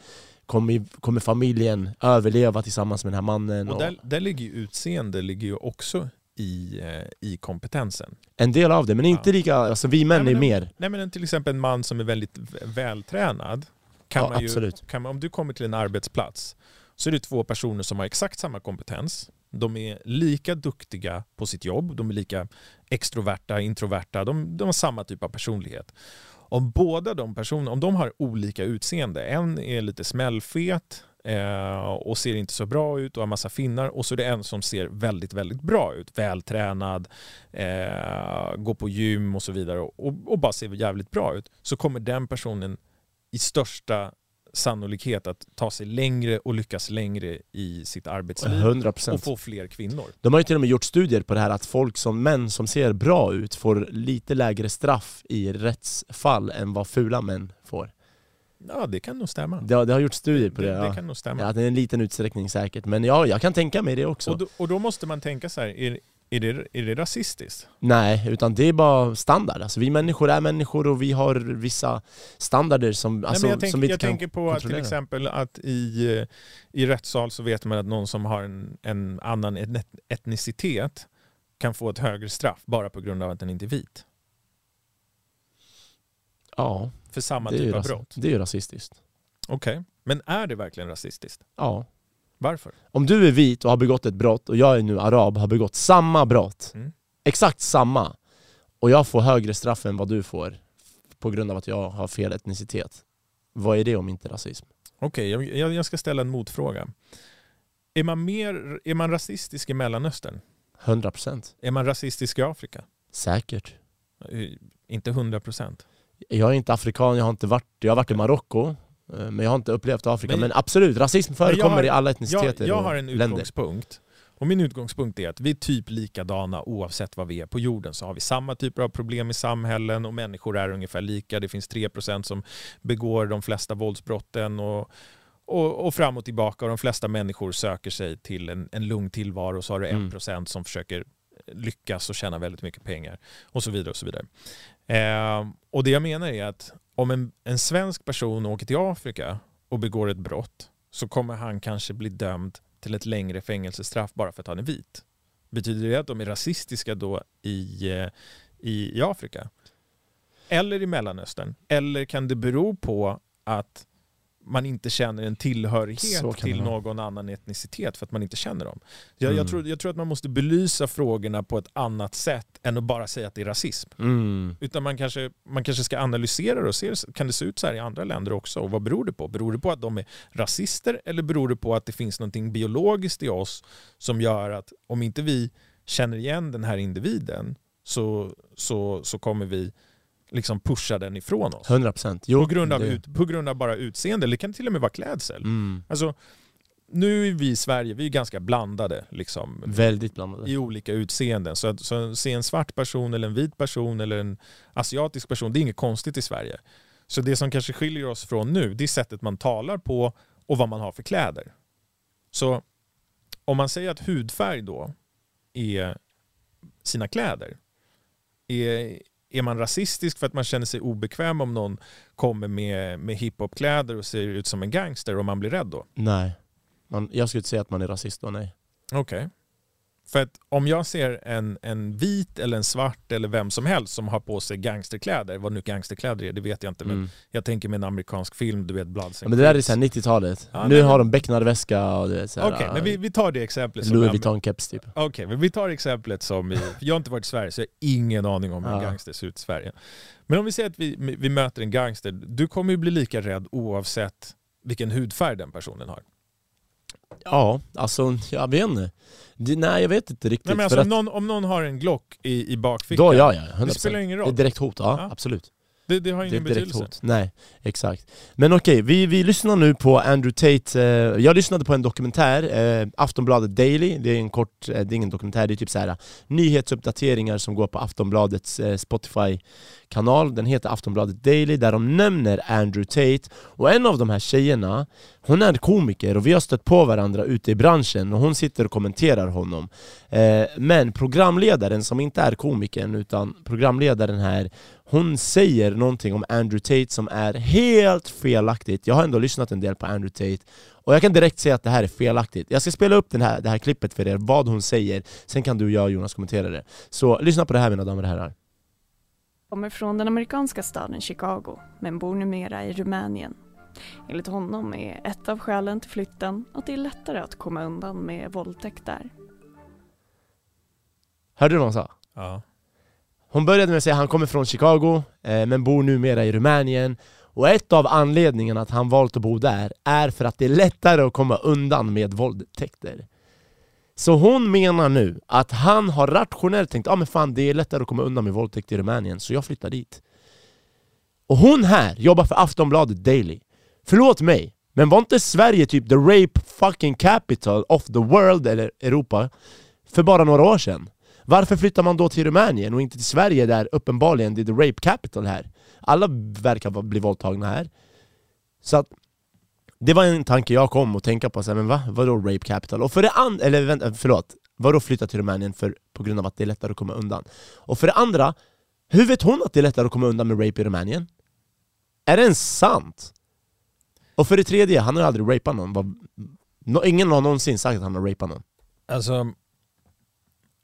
Speaker 1: Kommer, kommer familjen överleva tillsammans med den här mannen?
Speaker 2: Och där, där ligger ju utseende ligger ju också i, eh, i kompetensen.
Speaker 1: En del av det, men inte ja. lika, alltså vi män nej, är mer.
Speaker 2: Nej men till exempel en man som är väldigt vältränad, kan ja, man ju, absolut. Kan man, om du kommer till en arbetsplats så är det två personer som har exakt samma kompetens. De är lika duktiga på sitt jobb, de är lika extroverta, introverta, de, de har samma typ av personlighet. Om båda de personerna, om de har olika utseende, en är lite smällfet, eh, och ser inte så bra ut och har massa finnar och så är det en som ser väldigt, väldigt bra ut. Vältränad, eh, går på gym och så vidare och, och bara ser jävligt bra ut. Så kommer den personen i största sannolikhet att ta sig längre och lyckas längre i sitt arbetsliv
Speaker 1: 100%.
Speaker 2: och få fler kvinnor.
Speaker 1: De har ju till och med gjort studier på det här att folk som män som ser bra ut får lite lägre straff i rättsfall än vad fula män får.
Speaker 2: Ja, det kan nog stämma.
Speaker 1: Det, det har gjort studier på det.
Speaker 2: Det, det, kan nog stämma.
Speaker 1: Ja, det är en liten utsträckning säkert. Men ja, jag kan tänka mig det också.
Speaker 2: Och då, och då måste man tänka så här, är, är, det, är det rasistiskt?
Speaker 1: Nej, utan det är bara standard. Alltså, vi människor är människor och vi har vissa standarder som,
Speaker 2: Nej, alltså, jag tänk, som vi inte Jag kan tänker på att till exempel att i, i rättssal så vet man att någon som har en, en annan etnicitet kan få ett högre straff bara på grund av att den inte är vit.
Speaker 1: Ja.
Speaker 2: För samma typ av brott?
Speaker 1: Det är ju rasistiskt.
Speaker 2: Okej, okay. men är det verkligen rasistiskt?
Speaker 1: Ja.
Speaker 2: Varför?
Speaker 1: Om du är vit och har begått ett brott och jag är nu arab och har begått samma brott, mm. exakt samma, och jag får högre straff än vad du får på grund av att jag har fel etnicitet. Vad är det om inte rasism?
Speaker 2: Okej, okay, jag, jag ska ställa en motfråga. Är man, mer, är man rasistisk i Mellanöstern?
Speaker 1: 100%.
Speaker 2: Är man rasistisk i Afrika?
Speaker 1: Säkert.
Speaker 2: Eh, inte 100%?
Speaker 1: Jag är inte afrikan, jag har inte varit, jag har varit i Marocko eh, men jag har inte upplevt Afrika. Men, men absolut, rasism förekommer har, i alla etniciteter
Speaker 2: Jag, jag har en utgångspunkt. Och min utgångspunkt är att vi är typ likadana oavsett vad vi är på jorden. Så har vi samma typer av problem i samhällen och människor är ungefär lika. Det finns 3% som begår de flesta våldsbrotten och, och, och fram och tillbaka. Och de flesta människor söker sig till en, en lugn tillvaro. Så har du 1% mm. som försöker lyckas och tjäna väldigt mycket pengar. Och så vidare. och så vidare. Eh, och det jag menar är att om en, en svensk person åker till Afrika och begår ett brott så kommer han kanske bli dömd till ett längre fängelsestraff bara för att han är vit. Betyder det att de är rasistiska då i, eh, i, i Afrika? Eller i Mellanöstern? Eller kan det bero på att man inte känner en tillhörighet till någon annan etnicitet för att man inte känner dem. Jag, mm. jag, tror, jag tror att man måste belysa frågorna på ett annat sätt än att bara säga att det är rasism.
Speaker 1: Mm.
Speaker 2: Utan man kanske, man kanske ska analysera det och se, kan det se ut så här i andra länder också? Och vad beror det på? Beror det på att de är rasister eller beror det på att det finns något biologiskt i oss som gör att om inte vi känner igen den här individen så, så, så kommer vi liksom pusha den ifrån oss.
Speaker 1: 100%.
Speaker 2: Jo, på, grund av ut, på grund av bara utseende, eller det kan till och med vara klädsel.
Speaker 1: Mm.
Speaker 2: Alltså, nu är vi i Sverige vi är ganska blandade. Liksom,
Speaker 1: Väldigt blandade.
Speaker 2: I olika utseenden. Så att så se en svart person, eller en vit person eller en asiatisk person, det är inget konstigt i Sverige. Så det som kanske skiljer oss från nu, det är sättet man talar på och vad man har för kläder. Så om man säger att hudfärg då är sina kläder, är är man rasistisk för att man känner sig obekväm om någon kommer med, med hiphopkläder och ser ut som en gangster och man blir rädd då?
Speaker 1: Nej. Man, jag skulle inte säga att man är rasist då, nej.
Speaker 2: Okej. Okay. För att om jag ser en, en vit eller en svart eller vem som helst som har på sig gangsterkläder, vad nu gangsterkläder är, det vet jag inte. Men mm. jag tänker med en amerikansk film, du vet Bloods
Speaker 1: ja, Men det där är 90-talet. Ja, nu nej, har de becknarväska och
Speaker 2: du Okej, okay, men vi, vi tar det exemplet.
Speaker 1: Louis Vuitton-keps typ.
Speaker 2: Okej, okay, men vi tar exemplet som, i, jag har inte varit i Sverige så jag har ingen aning om hur ja. gangster ser ut i Sverige. Men om vi säger att vi, vi möter en gangster, du kommer ju bli lika rädd oavsett vilken hudfärg den personen har.
Speaker 1: Ja, alltså jag vet inte. nej jag vet inte riktigt.
Speaker 2: Nej, men alltså, om, någon, om någon har en Glock i, i bakfickan,
Speaker 1: då, ja, ja,
Speaker 2: 100%. det spelar ingen roll.
Speaker 1: Det är direkt hot, ja, ja. absolut.
Speaker 2: Det, det har ingen det betydelse. Hot.
Speaker 1: Nej, exakt. Men okej, vi, vi lyssnar nu på Andrew Tate. Eh, jag lyssnade på en dokumentär, eh, Aftonbladet Daily. Det är en kort, eh, det är ingen dokumentär, det är typ så här nyhetsuppdateringar som går på Aftonbladets Spotify kanal, den heter Aftonbladet Daily, där de nämner Andrew Tate Och en av de här tjejerna, hon är komiker och vi har stött på varandra ute i branschen och hon sitter och kommenterar honom Men programledaren som inte är komikern utan programledaren här Hon säger någonting om Andrew Tate som är helt felaktigt Jag har ändå lyssnat en del på Andrew Tate och jag kan direkt säga att det här är felaktigt. Jag ska spela upp den här, det här klippet för er, vad hon säger, sen kan du och jag Jonas kommentera det. Så lyssna på det här mina damer och herrar.
Speaker 3: Kommer från den amerikanska staden Chicago men bor numera i Rumänien. Enligt honom är ett av skälen till flytten att det är lättare att komma undan med våldtäkt där.
Speaker 1: Hörde du vad hon sa?
Speaker 2: Ja.
Speaker 1: Hon började med att säga att han kommer från Chicago eh, men bor numera i Rumänien och ett av anledningarna att han valt att bo där är för att det är lättare att komma undan med våldtäkter. Så hon menar nu att han har rationellt tänkt ah, men fan det är lättare att komma undan med våldtäkt i Rumänien, så jag flyttar dit. Och hon här jobbar för Aftonbladet Daily. Förlåt mig, men var inte Sverige typ the rape fucking capital of the world, eller Europa, för bara några år sedan? Varför flyttar man då till Rumänien och inte till Sverige där uppenbarligen det är the rape capital här? Alla verkar bli våldtagna här. Så att det var en tanke jag kom att tänka på, så här, men va? Vadå rape capital? Och för det andra, eller vänta, förlåt, vadå flytta till Rumänien för, på grund av att det är lättare att komma undan? Och för det andra, hur vet hon att det är lättare att komma undan med rape i Rumänien? Är det ens sant? Och för det tredje, han har aldrig rapat någon. Ingen har någonsin sagt att han har rapat någon.
Speaker 2: Alltså,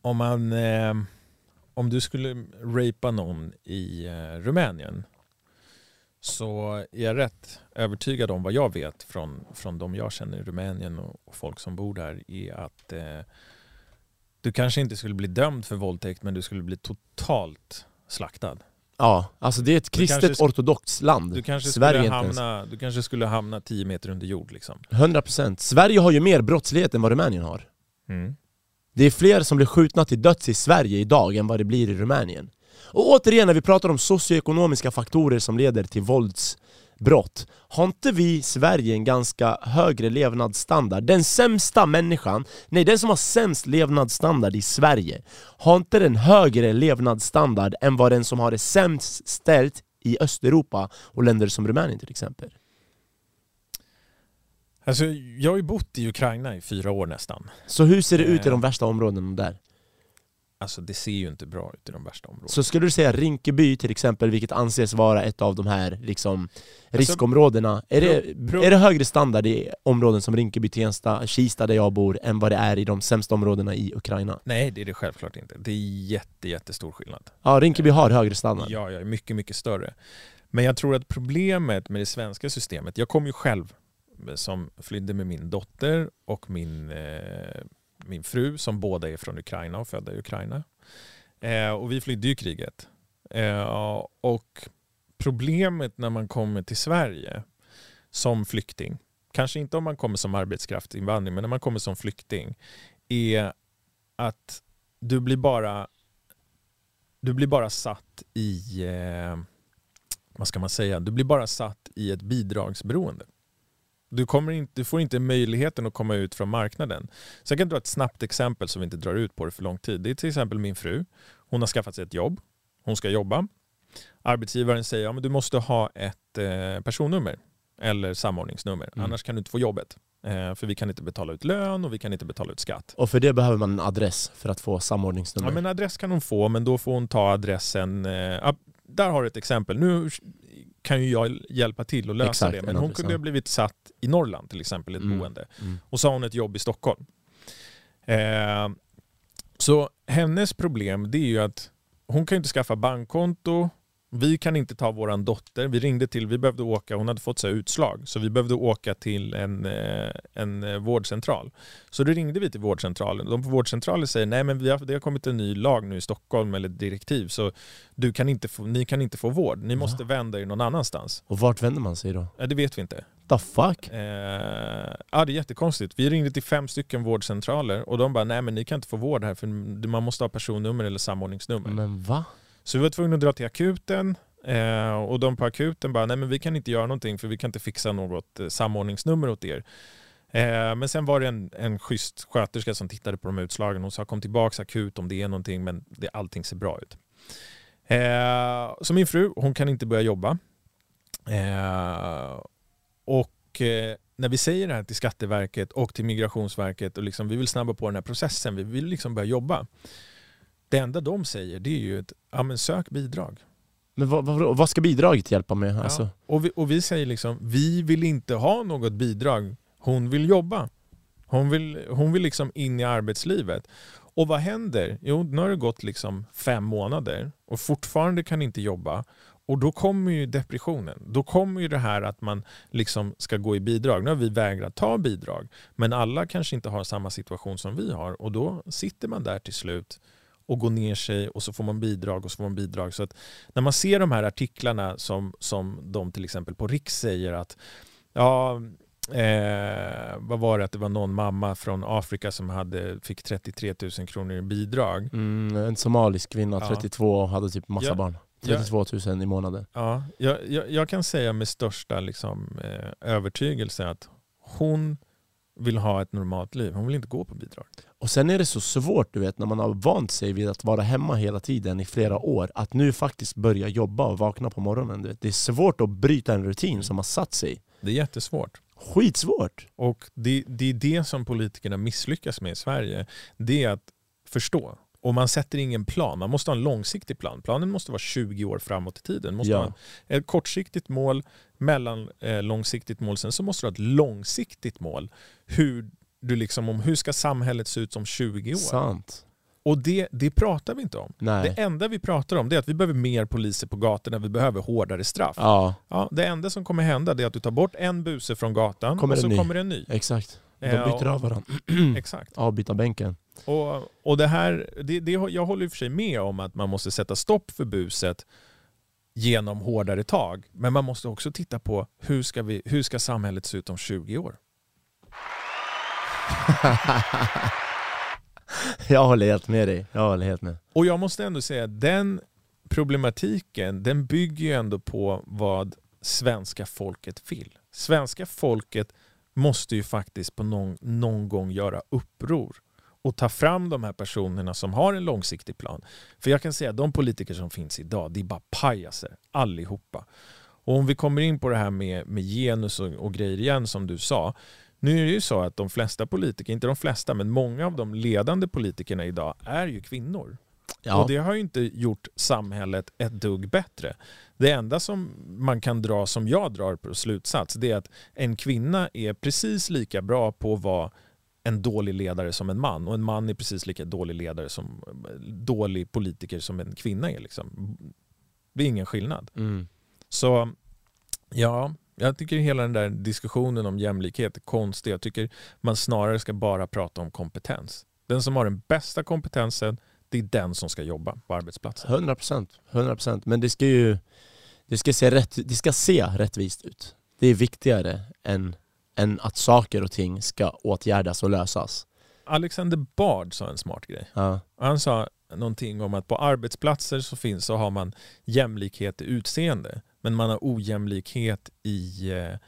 Speaker 2: om man... Eh, om du skulle rapa någon i eh, Rumänien så är jag rätt övertygad om vad jag vet från, från de jag känner i Rumänien och, och folk som bor där är att eh, du kanske inte skulle bli dömd för våldtäkt men du skulle bli totalt slaktad.
Speaker 1: Ja, alltså det är ett kristet ortodoxt land.
Speaker 2: Du kanske, Sverige skulle hamna, du kanske skulle hamna 10 meter under jord. Liksom.
Speaker 1: 100%. Sverige har ju mer brottslighet än vad Rumänien har. Mm. Det är fler som blir skjutna till döds i Sverige idag än vad det blir i Rumänien. Och återigen när vi pratar om socioekonomiska faktorer som leder till våldsbrott Har inte vi i Sverige en ganska högre levnadsstandard? Den sämsta människan, nej den som har sämst levnadsstandard i Sverige Har inte den högre levnadsstandard än vad den som har det sämst ställt i Östeuropa och länder som Rumänien till exempel?
Speaker 2: Alltså, jag har ju bott i Ukraina i fyra år nästan.
Speaker 1: Så hur ser det ut i de värsta områdena där?
Speaker 2: Alltså det ser ju inte bra ut i de värsta områdena.
Speaker 1: Så skulle du säga Rinkeby till exempel, vilket anses vara ett av de här liksom, alltså, riskområdena, är, det, är det högre standard i områden som Rinkeby, Tensta, Kista där jag bor, än vad det är i de sämsta områdena i Ukraina?
Speaker 2: Nej, det är det självklart inte. Det är jätte, jättestor skillnad.
Speaker 1: Ja, Rinkeby har högre standard.
Speaker 2: Ja, ja, mycket, mycket större. Men jag tror att problemet med det svenska systemet, jag kom ju själv som flydde med min dotter och min eh, min fru som båda är från Ukraina och födda i Ukraina. Eh, och vi flydde ju kriget. Eh, och problemet när man kommer till Sverige som flykting, kanske inte om man kommer som arbetskraftsinvandring, men när man kommer som flykting, är att du blir bara, du blir bara satt i, eh, vad ska man säga, du blir bara satt i ett bidragsberoende. Du, kommer inte, du får inte möjligheten att komma ut från marknaden. Så jag kan dra ett snabbt exempel som vi inte drar ut på det för lång tid. Det är till exempel min fru. Hon har skaffat sig ett jobb. Hon ska jobba. Arbetsgivaren säger att ja, du måste ha ett eh, personnummer eller samordningsnummer. Mm. Annars kan du inte få jobbet. Eh, för vi kan inte betala ut lön och vi kan inte betala ut skatt.
Speaker 1: Och för det behöver man en adress för att få samordningsnummer?
Speaker 2: Ja, men adress kan hon få, men då får hon ta adressen. Eh, där har du ett exempel. Nu kan ju jag hjälpa till att lösa Exakt, det. Men hon kunde ha blivit satt i Norrland till exempel, ett mm. boende. Mm. Och så har hon ett jobb i Stockholm. Eh, så hennes problem det är ju att hon kan inte skaffa bankkonto, vi kan inte ta våran dotter. Vi ringde till, vi behövde åka, hon hade fått så utslag, så vi behövde åka till en, eh, en eh, vårdcentral. Så då ringde vi till vårdcentralen. De på vårdcentralen säger nej men vi har, det har kommit en ny lag nu i Stockholm, eller direktiv, så du kan inte få, ni kan inte få vård. Ni måste ja. vända er någon annanstans.
Speaker 1: Och vart vänder man sig då?
Speaker 2: Ja, det vet vi inte.
Speaker 1: The fuck?
Speaker 2: Eh, ja, det är jättekonstigt. Vi ringde till fem stycken vårdcentraler och de bara nej men ni kan inte få vård här för man måste ha personnummer eller samordningsnummer.
Speaker 1: Men va?
Speaker 2: Så vi var tvungna att dra till akuten eh, och de på akuten bara, nej men vi kan inte göra någonting för vi kan inte fixa något eh, samordningsnummer åt er. Eh, men sen var det en, en schysst sköterska som tittade på de utslagen och sa kom tillbaka akut om det är någonting men det, allting ser bra ut. Eh, så min fru, hon kan inte börja jobba. Eh, och eh, när vi säger det här till Skatteverket och till Migrationsverket och liksom, vi vill snabba på den här processen, vi vill liksom börja jobba det enda de säger det är ju att ja, men sök bidrag.
Speaker 1: Men vad, vad, vad ska bidraget hjälpa med?
Speaker 2: Ja.
Speaker 1: Alltså?
Speaker 2: Och, vi, och vi säger liksom, vi vill inte ha något bidrag. Hon vill jobba. Hon vill, hon vill liksom in i arbetslivet. Och vad händer? Jo, nu har det gått liksom fem månader och fortfarande kan inte jobba. Och då kommer ju depressionen. Då kommer ju det här att man liksom ska gå i bidrag. Nu har vi vägrat ta bidrag, men alla kanske inte har samma situation som vi har och då sitter man där till slut och gå ner sig och så får man bidrag och så får man bidrag. Så att när man ser de här artiklarna som, som de till exempel på Riks säger att ja, Eh, vad var det att det var någon mamma från Afrika som hade, fick 33 000 kronor i bidrag.
Speaker 1: Mm, en somalisk kvinna, 32 och hade typ massa ja, barn. 32 000 i månaden.
Speaker 2: Ja, jag, jag, jag kan säga med största liksom, eh, övertygelse att hon vill ha ett normalt liv. Hon vill inte gå på bidrag.
Speaker 1: Och sen är det så svårt du vet när man har vant sig vid att vara hemma hela tiden i flera år att nu faktiskt börja jobba och vakna på morgonen. Du vet. Det är svårt att bryta en rutin som har satt sig.
Speaker 2: Det är jättesvårt.
Speaker 1: Skitsvårt!
Speaker 2: Och det, det är det som politikerna misslyckas med i Sverige. Det är att förstå. Och man sätter ingen plan. Man måste ha en långsiktig plan. Planen måste vara 20 år framåt i tiden. måste ja. ha ett kortsiktigt mål, mellanlångsiktigt eh, mål. Sen så måste du ha ett långsiktigt mål. Hur, du liksom, om hur ska samhället se ut om 20 år?
Speaker 1: Sant.
Speaker 2: Och det, det pratar vi inte om.
Speaker 1: Nej.
Speaker 2: Det enda vi pratar om är att vi behöver mer poliser på gatorna, vi behöver hårdare straff.
Speaker 1: Ja.
Speaker 2: Ja, det enda som kommer hända är att du tar bort en buse från gatan kommer och så ny. kommer det en ny.
Speaker 1: Exakt. De byter av varandra.
Speaker 2: Exakt.
Speaker 1: Avbyta bänken.
Speaker 2: Och, och det här, det, det, jag håller i och för sig med om att man måste sätta stopp för buset genom hårdare tag. Men man måste också titta på hur ska, vi, hur ska samhället se ut om 20 år?
Speaker 1: jag håller helt med dig. Jag håller helt med.
Speaker 2: Och jag måste ändå säga att den problematiken den bygger ju ändå på vad svenska folket vill. Svenska folket måste ju faktiskt på någon, någon gång göra uppror och ta fram de här personerna som har en långsiktig plan. För jag kan säga att de politiker som finns idag, det är bara pajaser allihopa. Och om vi kommer in på det här med, med genus och, och grejer igen som du sa. Nu är det ju så att de flesta politiker, inte de flesta, men många av de ledande politikerna idag är ju kvinnor. Ja. Och det har ju inte gjort samhället ett dugg bättre. Det enda som man kan dra, som jag drar på slutsats, det är att en kvinna är precis lika bra på att vara en dålig ledare som en man och en man är precis lika dålig ledare som dålig politiker som en kvinna är. Liksom. Det är ingen skillnad.
Speaker 1: Mm.
Speaker 2: Så ja, jag tycker hela den där diskussionen om jämlikhet är konstig. Jag tycker man snarare ska bara prata om kompetens. Den som har den bästa kompetensen, det är den som ska jobba på arbetsplatsen.
Speaker 1: 100%. 100%. Men det ska ju det ska se, rätt, det ska se rättvist ut. Det är viktigare än än att saker och ting ska åtgärdas och lösas.
Speaker 2: Alexander Bard sa en smart grej.
Speaker 1: Ja.
Speaker 2: Han sa någonting om att på arbetsplatser så, finns, så har man jämlikhet i utseende men man har ojämlikhet i, eh,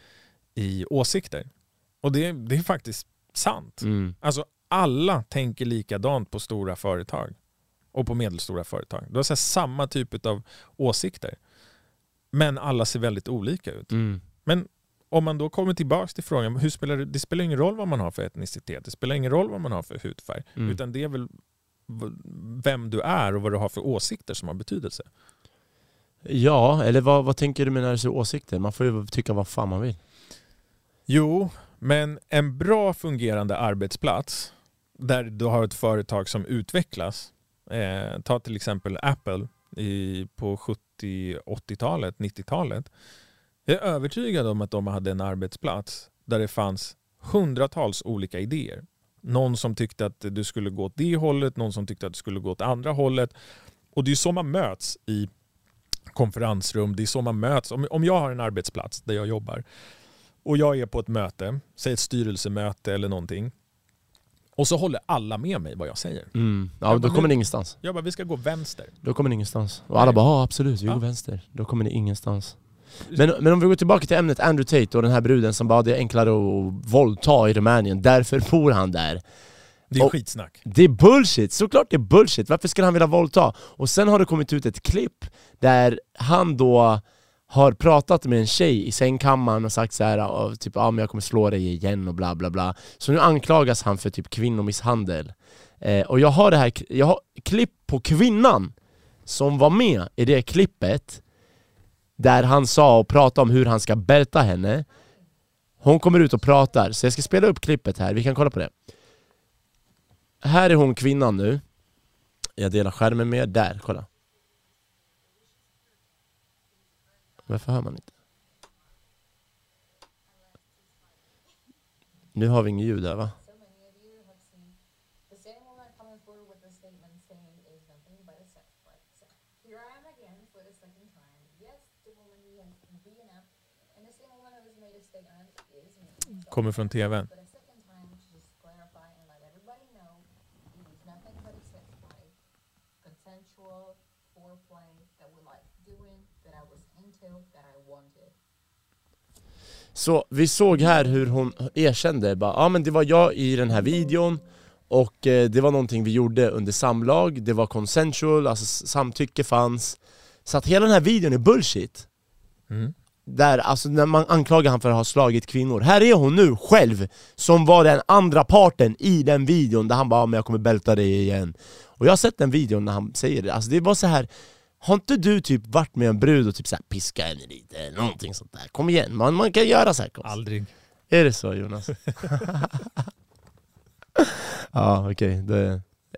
Speaker 2: i åsikter. Och det, det är faktiskt sant.
Speaker 1: Mm.
Speaker 2: Alltså alla tänker likadant på stora företag och på medelstora företag. Du har så samma typ av åsikter. Men alla ser väldigt olika ut.
Speaker 1: Mm.
Speaker 2: Men om man då kommer tillbaka till frågan, hur spelar det, det spelar ingen roll vad man har för etnicitet, det spelar ingen roll vad man har för hudfärg, mm. utan det är väl vem du är och vad du har för åsikter som har betydelse.
Speaker 1: Ja, eller vad, vad tänker du med när du säger åsikter? Man får ju tycka vad fan man vill.
Speaker 2: Jo, men en bra fungerande arbetsplats där du har ett företag som utvecklas. Eh, ta till exempel Apple i, på 70, 80-talet, 90-talet. Jag är övertygad om att de hade en arbetsplats där det fanns hundratals olika idéer. Någon som tyckte att du skulle gå åt det hållet, någon som tyckte att du skulle gå åt andra hållet. Och det är så man möts i konferensrum, det är så man möts. Om, om jag har en arbetsplats där jag jobbar och jag är på ett möte, säg ett styrelsemöte eller någonting. Och så håller alla med mig vad jag säger.
Speaker 1: Mm. Ja, jag då bara, kommer ni ingenstans.
Speaker 2: Jag bara, vi ska gå vänster.
Speaker 1: Då kommer ni ingenstans. Och alla bara, ja absolut, vi ja. går vänster. Då kommer ni ingenstans. Men, men om vi går tillbaka till ämnet Andrew Tate och den här bruden som bara, det är enklare att våldta i Rumänien, därför bor han där.
Speaker 2: Det är och skitsnack.
Speaker 1: Det är bullshit, såklart det är bullshit. Varför skulle han vilja våldta? Och sen har det kommit ut ett klipp där han då har pratat med en tjej i sängkammaren och sagt så här, och typ ah, men jag kommer slå dig igen och bla bla bla. Så nu anklagas han för typ kvinnomisshandel. Eh, och jag har det här, jag har klipp på kvinnan som var med i det klippet där han sa och pratade om hur han ska bälta henne. Hon kommer ut och pratar, så jag ska spela upp klippet här, vi kan kolla på det. Här är hon kvinnan nu. Jag delar skärmen med där, kolla. Varför hör man inte? Nu har vi inget ljud där va?
Speaker 2: Kommer från tvn.
Speaker 1: Så vi såg här hur hon erkände, bara, ja men det var jag i den här videon och eh, det var någonting vi gjorde under samlag, det var consensual, alltså samtycke fanns. Så att hela den här videon är bullshit. Mm. Där, alltså när man anklagar han för att ha slagit kvinnor Här är hon nu själv, som var den andra parten i den videon där han bara men jag kommer bälta dig igen Och jag har sett den videon när han säger det, alltså det var så här har inte du typ varit med en brud och typ så här piska henne lite, eller någonting sånt där? Kom igen, man, man kan göra så här
Speaker 2: Aldrig
Speaker 1: Är det så Jonas? ja okej, okay. då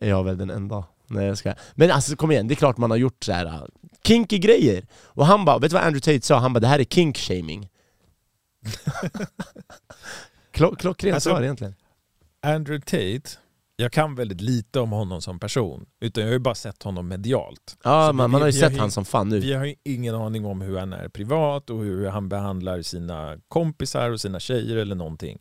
Speaker 1: är jag väl den enda Nej jag ska. Men alltså kom igen, det är klart man har gjort så här kinky grejer Och han bara, vet du vad Andrew Tate sa? Han bara det här är kink-shaming Klockrent alltså, svar egentligen
Speaker 2: Andrew Tate jag kan väldigt lite om honom som person, utan jag har ju bara sett honom medialt.
Speaker 1: Ja, man, man har ju sett honom som fan nu.
Speaker 2: Vi har ju ingen aning om hur han är privat och hur han behandlar sina kompisar och sina tjejer eller någonting.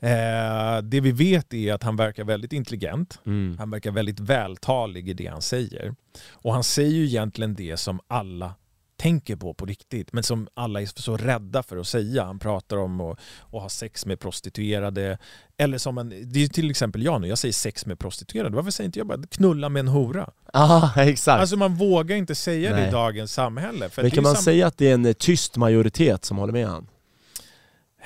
Speaker 2: Eh, det vi vet är att han verkar väldigt intelligent, mm. han verkar väldigt vältalig i det han säger. Och han säger ju egentligen det som alla tänker på på riktigt, men som alla är så rädda för att säga. Han pratar om att, att ha sex med prostituerade, eller som en, det är till exempel jag nu, jag säger sex med prostituerade. Varför säger inte jag bara knulla med en hora?
Speaker 1: Ja, exakt.
Speaker 2: Alltså man vågar inte säga Nej. det i dagens samhälle.
Speaker 1: men kan man sam säga att det är en tyst majoritet som håller med honom?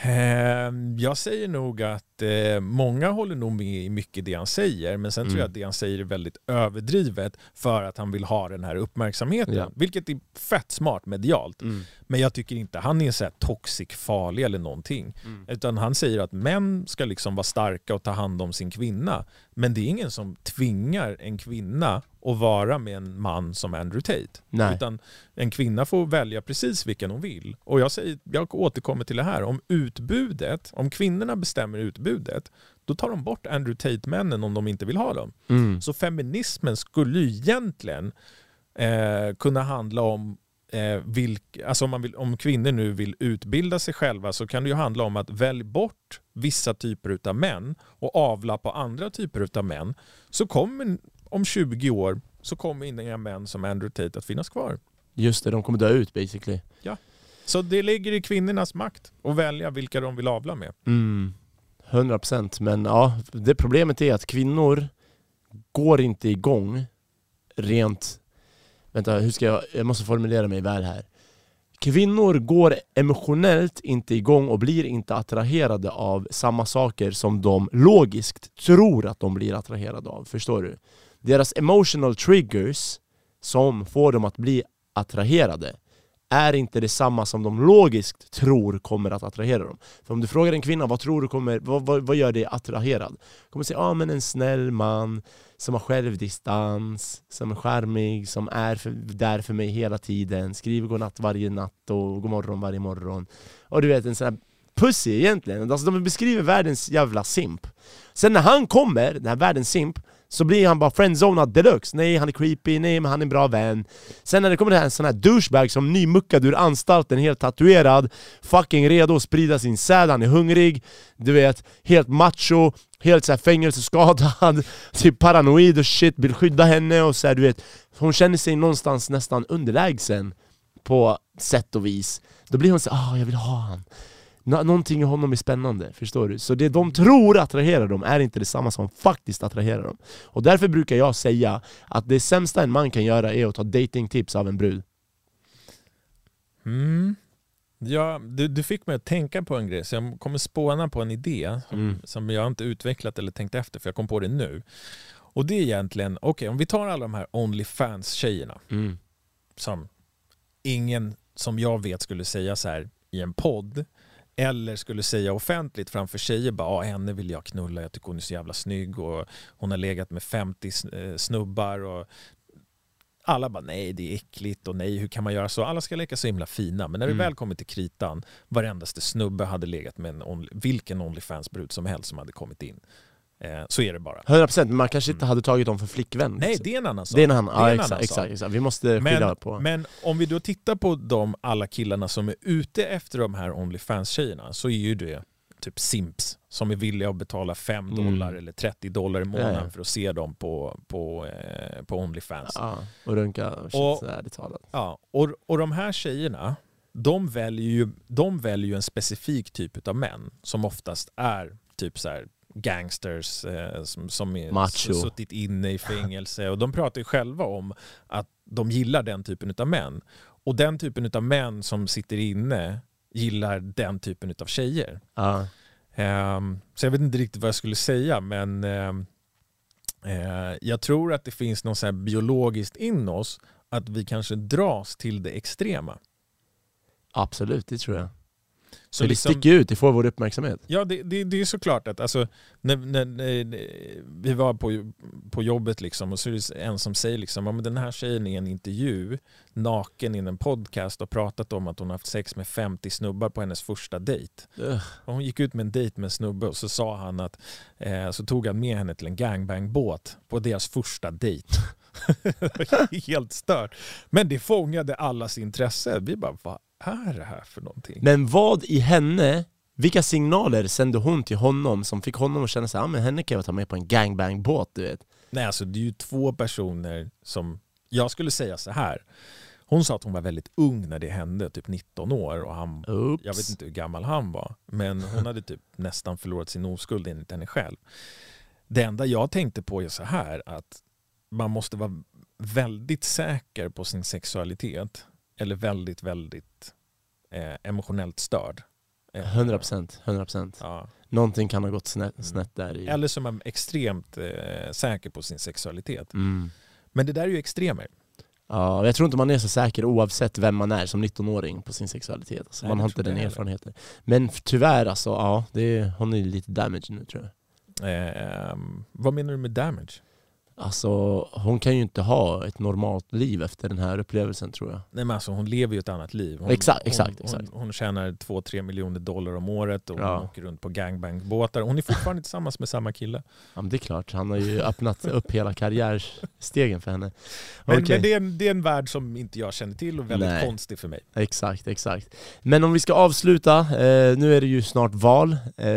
Speaker 2: Ehm, jag säger nog att eh, många håller nog med i mycket det han säger, men sen mm. tror jag mm. att det han säger är väldigt överdrivet för att han vill ha den här uppmärksamheten. Ja. Vilket är fett smart medialt. Mm. Men jag tycker inte han är så här toxic, farlig eller någonting. Mm. Utan han säger att män ska liksom vara starka och ta hand om sin kvinna. Men det är ingen som tvingar en kvinna att vara med en man som Andrew Tate. Nej. Utan en kvinna får välja precis vilken hon vill. Och jag, säger, jag återkommer till det här, om utbudet, om kvinnorna bestämmer utbudet, då tar de bort Andrew Tate-männen om de inte vill ha dem. Mm. Så feminismen skulle ju egentligen eh, kunna handla om eh, vilk, alltså om, man vill, om kvinnor nu vill utbilda sig själva så kan det ju handla om att välja bort vissa typer av män och avla på andra typer av män. Så kommer om 20 år så kommer inga män som Andrew Tate att finnas kvar.
Speaker 1: Just det, de kommer dö ut basically.
Speaker 2: Ja. Så det ligger i kvinnornas makt att välja vilka de vill avla med.
Speaker 1: Mm. 100% men ja, det problemet är att kvinnor går inte igång rent Vänta, hur ska jag, jag måste formulera mig väl här. kvinnor går emotionellt inte igång och blir inte attraherade av samma saker som de logiskt tror att de blir attraherade av. Förstår du? Deras emotional triggers som får dem att bli attraherade är inte detsamma som de logiskt tror kommer att attrahera dem. För om du frågar en kvinna vad tror du kommer, vad, vad, vad gör dig attraherad? kommer säga ah, men en snäll man som har självdistans, som är charmig, som är för, där för mig hela tiden, skriver godnatt varje natt och god morgon varje morgon. Och du vet en sån här pussy egentligen, alltså de beskriver världens jävla simp. Sen när han kommer, den här världens simp, så blir han bara friendzonad deluxe. Nej, han är creepy, nej men han är en bra vän. Sen när det kommer en sån här douchebag som nymuckad ur anstalten, helt tatuerad, fucking redo att sprida sin säd, han är hungrig, du vet, helt macho, helt så här fängelseskadad, typ paranoid och shit, vill skydda henne och så här, du vet Hon känner sig någonstans nästan underlägsen på sätt och vis Då blir hon så ah jag vill ha han Någonting i honom är spännande, förstår du? Så det de tror attraherar dem är inte detsamma som faktiskt attraherar dem Och därför brukar jag säga att det sämsta en man kan göra är att ta datingtips av en brud
Speaker 2: mm. Ja, du, du fick mig att tänka på en grej, så jag kommer spåna på en idé som, mm. som jag inte utvecklat eller tänkt efter, för jag kom på det nu. Och det är egentligen, okej okay, om vi tar alla de här Onlyfans-tjejerna, mm. som ingen som jag vet skulle säga så här i en podd, eller skulle säga offentligt framför tjejer bara ah, henne vill jag knulla, jag tycker hon är så jävla snygg och hon har legat med 50 eh, snubbar och alla bara nej det är äckligt och nej hur kan man göra så? Alla ska leka så himla fina men när det mm. väl kommer till kritan varendaste snubbe hade legat med en only, vilken Onlyfans-brud som helst som hade kommit in. Eh, så är det bara.
Speaker 1: 100% men man kanske inte mm. hade tagit dem för flickvän.
Speaker 2: Nej liksom. det är en annan sak.
Speaker 1: Det är en annan, ja, exakt, annan exakt, exakt, Vi måste skilja
Speaker 2: men,
Speaker 1: på.
Speaker 2: Men om vi då tittar på de alla killarna som är ute efter de här Onlyfans-tjejerna så är ju det typ simps som är villiga att betala 5 mm. dollar eller 30 dollar i månaden ja, ja. för att se dem på, på, eh, på Onlyfans.
Speaker 1: Ja, och runka och shit, ärligt talat.
Speaker 2: Ja, och, och de här tjejerna, de väljer, ju, de väljer en specifik typ av män som oftast är typ så här gangsters eh, som, som är suttit inne i fängelse. Och de pratar ju själva om att de gillar den typen av män. Och den typen av män som sitter inne gillar den typen av tjejer.
Speaker 1: Uh.
Speaker 2: Um, så jag vet inte riktigt vad jag skulle säga men um, uh, jag tror att det finns något så biologiskt in oss att vi kanske dras till det extrema.
Speaker 1: Absolut, det tror jag. Så det liksom, sticker ut, det får vår uppmärksamhet.
Speaker 2: Ja, det, det, det är såklart att alltså, när, när, när, vi var på, på jobbet liksom, och så är det en som säger liksom, ja, den här tjejen i en intervju, naken i en podcast och pratat om att hon haft sex med 50 snubbar på hennes första dejt. Och hon gick ut med en dejt med en snubbe och så sa han att eh, så tog han med henne till en gangbangbåt på deras första dejt. Helt stört. Men det fångade allas intresse. Vi bara, vad är det här för någonting?
Speaker 1: Men vad i henne, vilka signaler sände hon till honom som fick honom att känna sig, ja men henne kan jag ta med på en gangbang-båt du vet?
Speaker 2: Nej alltså det är ju två personer som, jag skulle säga så här. Hon sa att hon var väldigt ung när det hände, typ 19 år. Och han, jag vet inte hur gammal han var, men hon hade typ nästan förlorat sin oskuld enligt henne själv. Det enda jag tänkte på är så här att man måste vara väldigt säker på sin sexualitet eller väldigt, väldigt eh, emotionellt störd.
Speaker 1: Eh, 100%, 100%. Ja. Någonting kan ha gått snett, mm. snett där. I...
Speaker 2: Eller som är extremt eh, säker på sin sexualitet.
Speaker 1: Mm.
Speaker 2: Men det där är ju extremer.
Speaker 1: Ja, jag tror inte man är så säker oavsett vem man är som 19-åring på sin sexualitet. Alltså, Nej, man har inte den erfarenheten. Men tyvärr, alltså, ja, det är, hon är lite damage nu tror jag.
Speaker 2: Eh, vad menar du med damage?
Speaker 1: Alltså hon kan ju inte ha ett normalt liv efter den här upplevelsen tror jag.
Speaker 2: Nej men alltså hon lever ju ett annat liv. Hon,
Speaker 1: exakt, exakt,
Speaker 2: hon,
Speaker 1: exakt.
Speaker 2: Hon, hon tjänar 2-3 miljoner dollar om året och ja. hon åker runt på gangbangbåtar. Hon är fortfarande tillsammans med samma kille.
Speaker 1: Ja men det är klart, han har ju öppnat upp hela karriärstegen för henne.
Speaker 2: Men, okay. men det, är en, det är en värld som inte jag känner till och väldigt Nej. konstig för mig.
Speaker 1: Exakt, exakt. Men om vi ska avsluta, eh, nu är det ju snart val. Eh,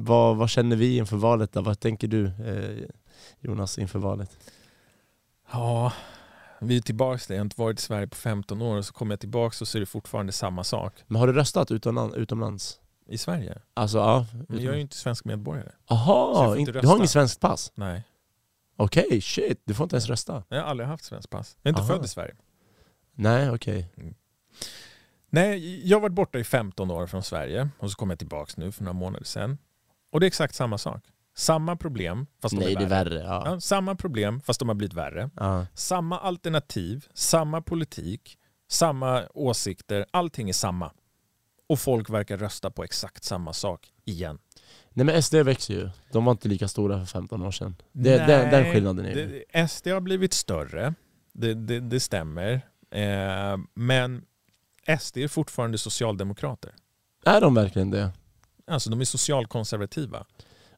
Speaker 1: vad, vad känner vi inför valet? Då? Vad tänker du? Eh, Jonas inför valet?
Speaker 2: Ja, vi är tillbaka där. Jag har inte varit i Sverige på 15 år och så kommer jag tillbaka och så är det fortfarande samma sak.
Speaker 1: Men har du röstat utomlands?
Speaker 2: I Sverige?
Speaker 1: Alltså ja.
Speaker 2: Men jag är ju inte svensk medborgare.
Speaker 1: Jaha, du har inget svenskt pass?
Speaker 2: Nej.
Speaker 1: Okej, okay, shit. Du får inte ens rösta?
Speaker 2: Jag har aldrig haft svenskt pass. Jag är inte Aha. född i Sverige.
Speaker 1: Nej, okej. Okay. Mm.
Speaker 2: Nej, jag har varit borta i 15 år från Sverige och så kom jag tillbaka nu för några månader sedan. Och det är exakt samma sak. Samma problem fast
Speaker 1: Nej,
Speaker 2: de
Speaker 1: det
Speaker 2: är
Speaker 1: är
Speaker 2: värre.
Speaker 1: värre. Ja.
Speaker 2: Ja, samma problem fast de har blivit värre.
Speaker 1: Ja.
Speaker 2: Samma alternativ, samma politik, samma åsikter. Allting är samma. Och folk verkar rösta på exakt samma sak igen.
Speaker 1: Nej men SD växer ju. De var inte lika stora för 15 år sedan. Det, den, den skillnaden är det,
Speaker 2: SD har blivit större, det, det, det stämmer. Eh, men SD är fortfarande socialdemokrater.
Speaker 1: Är de verkligen det?
Speaker 2: Alltså de är socialkonservativa.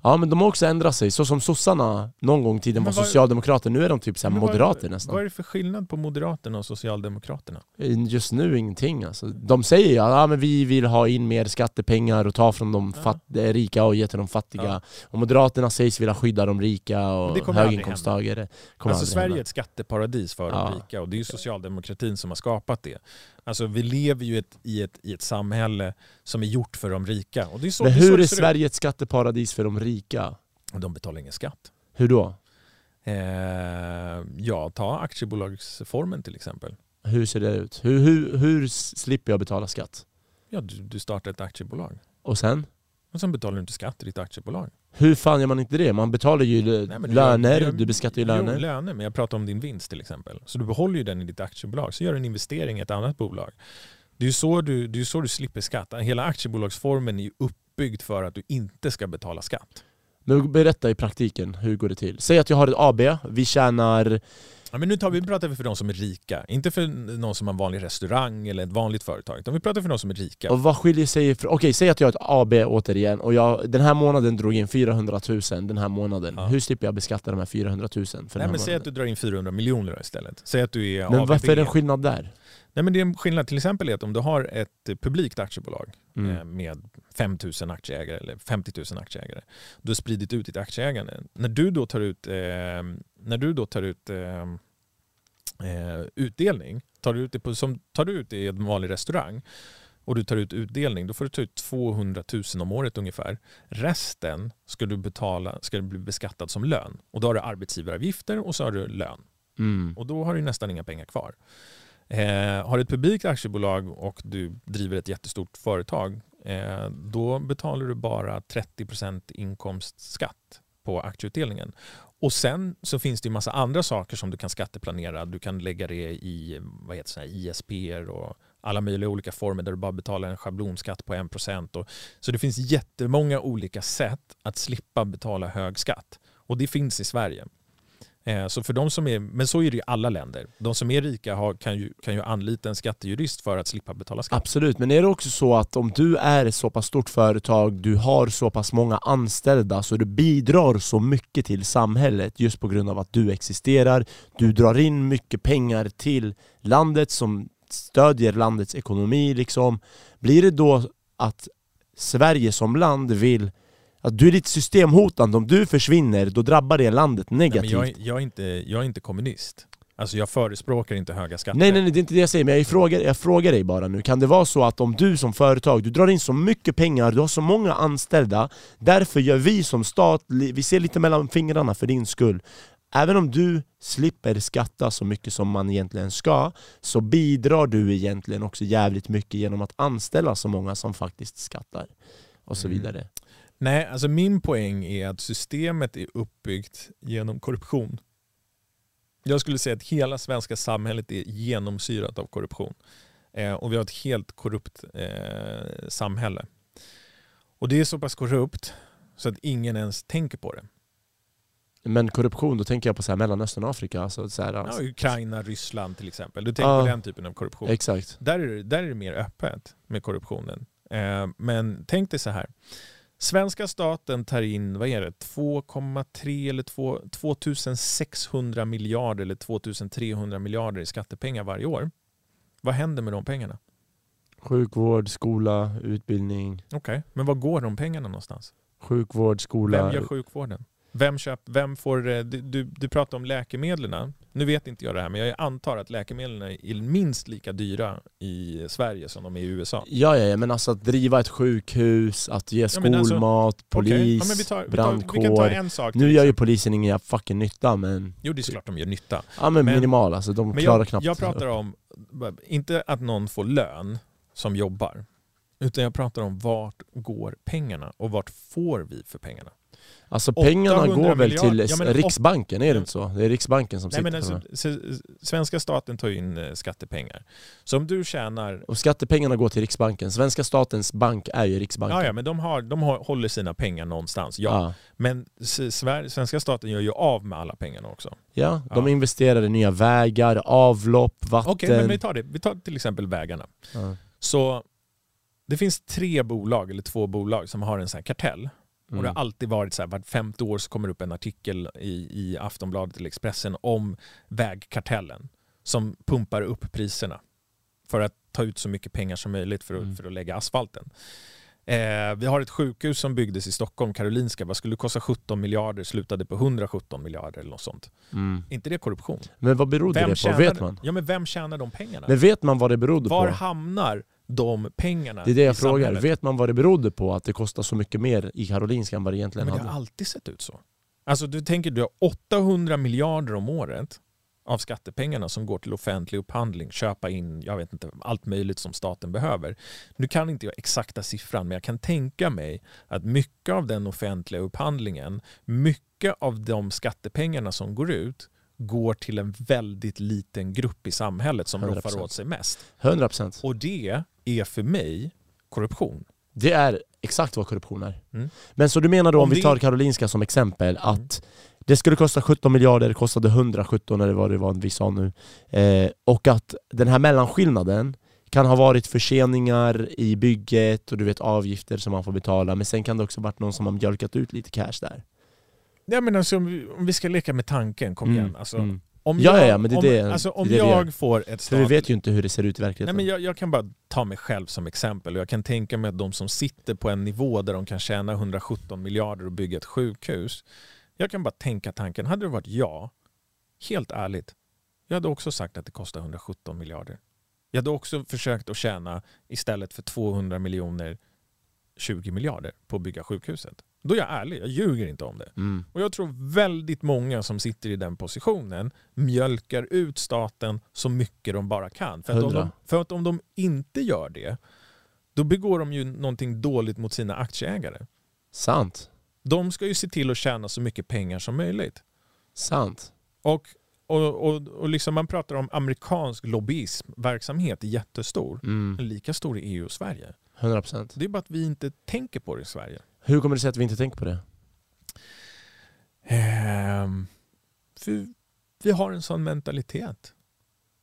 Speaker 1: Ja men de har också ändrat sig, så som sossarna någon gång i tiden var
Speaker 2: vad-
Speaker 1: socialdemokrater, nu är de typ så moderater nästan.
Speaker 2: Vad är det för skillnad på Moderaterna och Socialdemokraterna?
Speaker 1: Just nu ingenting alltså. De säger ju ja, men vi vill ha in mer skattepengar och ta från de
Speaker 2: Ja.
Speaker 1: rika och ge till de fattiga.
Speaker 2: Ja.
Speaker 1: Och Moderaterna sägs vilja skydda de rika och höginkomsttagare.
Speaker 2: Alltså Sverige är ett skatteparadis för
Speaker 1: Ja.
Speaker 2: de rika och det är ju socialdemokratin som har skapat det. Alltså vi lever ju ett, i, ett, i ett samhälle som är gjort för de rika. Och det är så,
Speaker 1: Men
Speaker 2: det är
Speaker 1: hur är. Sverige ett skatteparadis för de rika?
Speaker 2: De betalar ingen skatt.
Speaker 1: Hur då?
Speaker 2: Eh, ja, ta aktiebolagsformen till exempel.
Speaker 1: Hur ser det ut? Hur, hur, hur slipper jag betala skatt?
Speaker 2: Ja, du, du startar ett aktiebolag.
Speaker 1: Och sen?
Speaker 2: Och sen betalar du inte skatt i ditt aktiebolag.
Speaker 1: Hur fan gör man inte det? Man betalar ju
Speaker 2: Nej, du
Speaker 1: löner,
Speaker 2: gör-
Speaker 1: du beskattar ju
Speaker 2: Jo,
Speaker 1: löner.
Speaker 2: löner, men jag pratar om din vinst till exempel. Så du behåller ju den i ditt aktiebolag. Så gör du en investering i ett annat bolag. Det är ju så du, det är så du slipper skatt. Hela aktiebolagsformen är ju uppbyggd för att du inte ska betala skatt.
Speaker 1: Men berätta i praktiken, hur går det till? Säg att jag har ett AB, vi tjänar...
Speaker 2: Ja, men nu tar vi, pratar vi för de som är rika. Inte för någon som har en vanlig restaurang eller ett vanligt företag. Utan vi pratar för de som är rika.
Speaker 1: Och vad skiljer sig ifrån... Okej, säg att jag har ett AB återigen och jag den här månaden drog in 400 000 den här månaden.
Speaker 2: Ja.
Speaker 1: Hur slipper jag beskatta de här 400 000 för
Speaker 2: Nej, men säg att du drar in 400 miljoner istället. Säg att du är
Speaker 1: Men
Speaker 2: ABB.
Speaker 1: varför är det en skillnad där?
Speaker 2: Nej, men det är en skillnad. Till exempel är att om du har ett publikt aktiebolag
Speaker 1: Mm.
Speaker 2: eh, med 5 000 aktieägare eller 50 000 aktieägare. Du har spridit ut ditt aktieägande. När du då tar ut, eh, när du då tar ut eh, eh, utdelning, tar du ut det, på, som, tar du ut det i en vanlig restaurang och du tar ut utdelning, då får du ta ut 200 000 om året ungefär. Resten ska du betala, ska du bli beskattad som lön. Och då har du arbetsgivaravgifter och så har du lön.
Speaker 1: Mm.
Speaker 2: Och då har du nästan inga pengar kvar. Eh, har du ett publikt aktiebolag och du driver ett jättestort företag, eh, då betalar du bara 30% inkomstskatt på aktieutdelningen. Och sen så finns det ju massa andra saker som du kan skatteplanera. Du kan lägga det i vad heter det, ISP och alla möjliga olika former där du bara betalar en schablonskatt på 1%. Och, så det finns jättemånga olika sätt att slippa betala hög skatt. Och det finns i Sverige. Eh, så för de som är, men så är det i alla länder. De som är rika har, kan, ju, kan ju anlita en skattejurist för att slippa betala skatt.
Speaker 1: Absolut, men är det också så att om du är ett så pass stort företag, du har så pass många anställda så du bidrar så mycket till samhället just på grund av att du existerar, du drar in mycket pengar till landet som stödjer landets ekonomi liksom. Blir det då att Sverige som land vill att du är lite systemhotande, om du försvinner då drabbar det landet
Speaker 2: Nej, men
Speaker 1: negativt.
Speaker 2: jag, är- jag, är inte, jag är inte kommunist. Alltså jag förespråkar inte höga skatter.
Speaker 1: Nej, nej nej det är inte det jag säger, men jag frågar, jag frågar dig bara nu Kan det vara så att om du som företag, du drar in så mycket pengar, du har så många anställda Därför gör vi som stat, vi ser lite mellan fingrarna för din skull Även om du slipper skatta så mycket som man egentligen ska Så bidrar du egentligen också jävligt mycket genom att anställa så många som faktiskt skattar Och så
Speaker 2: Mm. Nej, alltså min poäng är att systemet är uppbyggt genom korruption. Jag skulle säga att hela svenska samhället är genomsyrat av korruption. Eh, och vi har ett helt korrupt eh, samhälle. Och det är så pass korrupt så att ingen ens tänker på det.
Speaker 1: Men korruption, då tänker jag på så här Mellanöstern och Afrika alltså, så här,
Speaker 2: Ja, Ukraina, Ryssland till exempel. Du tänker
Speaker 1: Ja.
Speaker 2: på den typen av korruption.
Speaker 1: Exakt
Speaker 2: Där är, det, där är det mer öppet med korruptionen. Eh, men tänk dig så här. Svenska staten tar in vad är det, 2,3 eller 2, 2600 miljarder eller 2300 miljarder i skattepengar varje år. Vad händer med de pengarna?
Speaker 1: Sjukvård, skola, utbildning
Speaker 2: Okej, men var går de pengarna någonstans?
Speaker 1: Sjukvård, skola
Speaker 2: Vem gör sjukvården? Vem, köp, vem får... eh, Du, du, pratar om läkemedlen. Nu vet inte jag det här, men jag antar att läkemedlen är minst lika dyra i Sverige som de är i USA.
Speaker 1: Ja, ja, ja, men alltså att driva ett sjukhus, att ge
Speaker 2: Ja, alltså,
Speaker 1: skolmat, polis,
Speaker 2: Okej, ja, men vi, tar, vi, tar,
Speaker 1: brandkår.
Speaker 2: vi sak.
Speaker 1: nu gör ju polisen ingen fucking nytta men,
Speaker 2: Jo, det är klart de gör nytta.
Speaker 1: ja, men,
Speaker 2: Men-
Speaker 1: minimal alltså, de klarar
Speaker 2: jag,
Speaker 1: knappt
Speaker 2: jag pratar om, inte att någon får lön, som jobbar. Utan jag pratar om vart går pengarna och vart får vi för pengarna?
Speaker 1: Alltså pengarna går väl till
Speaker 2: ja,
Speaker 1: Riksbanken, är det inte så? Det är Riksbanken som
Speaker 2: nej,
Speaker 1: sitter
Speaker 2: men alltså, Svenska staten tar in eh, skattepengar. Så om du tjänar...
Speaker 1: Och skattepengarna går till Riksbanken. Svenska statens bank är ju Riksbanken.
Speaker 2: Ja, ja men de, har, de har, håller sina pengar någonstans, ja. ja. Men svenska staten gör ju av med alla pengarna också.
Speaker 1: Ja, de ja. investerar i nya vägar, avlopp, vatten.
Speaker 2: Okej, men vi tar det. Vi tar till exempel vägarna. Så det finns tre bolag, eller två bolag, som har en sån här kartell. Mm. Och det har mm. alltid varit så här, vart femte år så kommer det upp en artikel i, i Aftonbladet eller Expressen om vägkartellen som pumpar upp priserna för att ta ut så mycket pengar som möjligt för att, mm. för att lägga asfalten. Eh, vi har ett sjukhus som byggdes i Stockholm, Karolinska. Vad skulle kosta 17 miljarder? Slutade på 117 miljarder eller något sånt. Mm. inte det korruption?
Speaker 1: Men vad berodde vem det på? Tjänar, vet man?
Speaker 2: Ja, men vem tjänar de pengarna?
Speaker 1: Men vet man vad det berodde
Speaker 2: Var
Speaker 1: på?
Speaker 2: Var hamnar de pengarna
Speaker 1: Det är det jag frågar. Samhället? Vet man vad det berodde på att det kostar så mycket mer i Karolinska än vad det egentligen
Speaker 2: men
Speaker 1: hade?
Speaker 2: Det har alltid sett ut så. Alltså du tänker du har 800 miljarder om året av skattepengarna som går till offentlig upphandling, köpa in jag vet inte, allt möjligt som staten behöver. Nu kan inte jag exakta siffran men jag kan tänka mig att mycket av den offentliga upphandlingen, mycket av de skattepengarna som går ut går till en väldigt liten grupp i samhället som 100%. roffar åt sig mest.
Speaker 1: 100%.
Speaker 2: Och det är för mig korruption.
Speaker 1: Det är exakt vad korruption är. Mm. Men så du menar då, om, om vi tar Karolinska som exempel, mm. att det skulle kosta 17 miljarder, det kostade 117 eller vad det var vi sa nu. Eh, och att den här mellanskillnaden kan ha varit förseningar i bygget och du vet avgifter som man får betala, men sen kan det också varit någon som har mjölkat ut lite cash där.
Speaker 2: Ja, men alltså, om vi ska leka med tanken, kom mm. igen. Alltså,
Speaker 1: mm. Om jag, ja, men det är det,
Speaker 2: om, alltså, om
Speaker 1: det
Speaker 2: jag får ett statligt...
Speaker 1: Vi vet ju inte hur det ser ut i verkligheten.
Speaker 2: Nej, men jag, jag, kan bara ta mig själv som exempel. Jag kan tänka mig att de som sitter på en nivå där de kan tjäna 117 miljarder och bygga ett sjukhus. Jag kan bara tänka tanken, hade det varit jag, helt ärligt, jag hade också sagt att det kostar 117 miljarder. Jag hade också försökt att tjäna istället för 200 miljoner 20 miljarder på att bygga sjukhuset. Då är jag ärlig, jag ljuger inte om det. Mm. Och jag tror väldigt många som sitter i den positionen mjölkar ut staten så mycket de bara kan. För att, om de, för att om de inte gör det, då begår de ju någonting dåligt mot sina aktieägare.
Speaker 1: Sant.
Speaker 2: De ska ju se till att tjäna så mycket pengar som möjligt.
Speaker 1: Sant.
Speaker 2: Och, och, och, och liksom man pratar om amerikansk lobbyism, verksamhet är jättestor. Mm. Lika stor i EU och Sverige.
Speaker 1: 100%.
Speaker 2: Det är bara att vi inte tänker på det i Sverige.
Speaker 1: Hur kommer det sig att vi inte tänker på det?
Speaker 2: Um, vi har en sån mentalitet.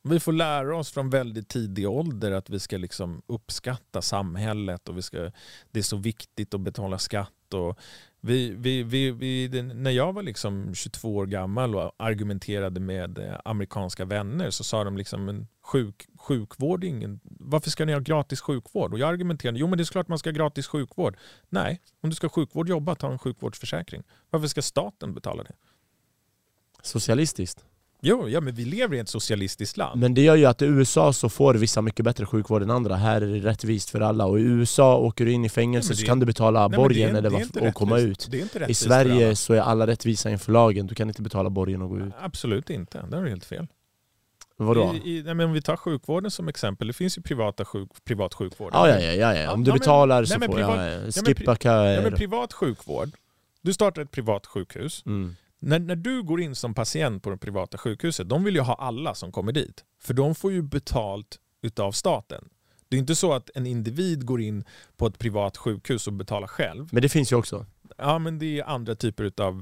Speaker 2: Vi får lära oss från väldigt tidig ålder att vi ska liksom uppskatta samhället och vi ska, det är så viktigt att betala skatt. Och vi, vi, vi, vi, när jag var liksom 22 år gammal och argumenterade med eh, amerikanska vänner så sa de liksom en sjuk, sjukvård, ingen, varför ska ni ha gratis sjukvård? Och jag argumenterade, jo men det är klart man ska ha gratis sjukvård. Nej, om du ska ha sjukvård, jobba, ta en sjukvårdsförsäkring. Varför ska staten betala det?
Speaker 1: Socialistiskt.
Speaker 2: Jo, ja, men vi lever i ett socialistiskt land.
Speaker 1: Men det gör ju att i USA så får vissa mycket bättre sjukvård än andra. Här är det rättvist för alla. Och i USA åker du in i fängelse så kan du betala nej, borgen eller vad, och komma ut.
Speaker 2: I
Speaker 1: Sverige så är alla rättvisa inför lagen. Du kan inte betala borgen och gå ut.
Speaker 2: Absolut inte, det är helt fel.
Speaker 1: Vadå?
Speaker 2: I, i, nej, men om vi tar sjukvården som exempel, det finns ju privata sjuk, privat sjukvård.
Speaker 1: Ja, ja, ja, ja, om du ja, betalar men, så nej, får privat, jag skippa köer.
Speaker 2: Ja, men privat sjukvård, du startar ett privat sjukhus. Mm. När, när du går in som patient på det privata sjukhuset, de vill ju ha alla som kommer dit. För de får ju betalt utav staten. Det är inte så att en individ går in på ett privat sjukhus och betalar själv.
Speaker 1: Men det finns ju också.
Speaker 2: Ja men det är andra typer av, eh,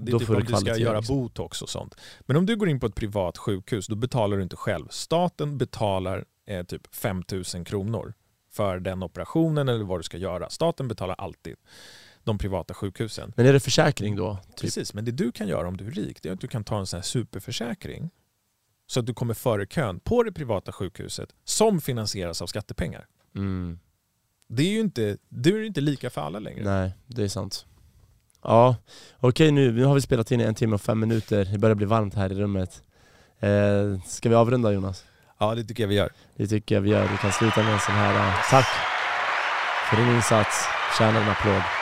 Speaker 2: det är typ om du ska göra liksom. botox och sånt. Men om du går in på ett privat sjukhus, då betalar du inte själv. Staten betalar eh, typ 5000 kronor för den operationen eller vad du ska göra. Staten betalar alltid de privata sjukhusen.
Speaker 1: Men är det försäkring då?
Speaker 2: Typ? Precis, men det du kan göra om du är rik det är att du kan ta en sån här superförsäkring så att du kommer före kön på det privata sjukhuset som finansieras av skattepengar. Mm. Det är ju inte, det är inte lika för alla längre.
Speaker 1: Nej, det är sant. Ja, okej nu, nu har vi spelat in i en timme och fem minuter. Det börjar bli varmt här i rummet. Eh, ska vi avrunda Jonas?
Speaker 2: Ja, det tycker jag vi gör.
Speaker 1: Det tycker jag vi gör. Vi kan sluta med en sån här... Uh, tack för din insats. Förtjänar en applåd.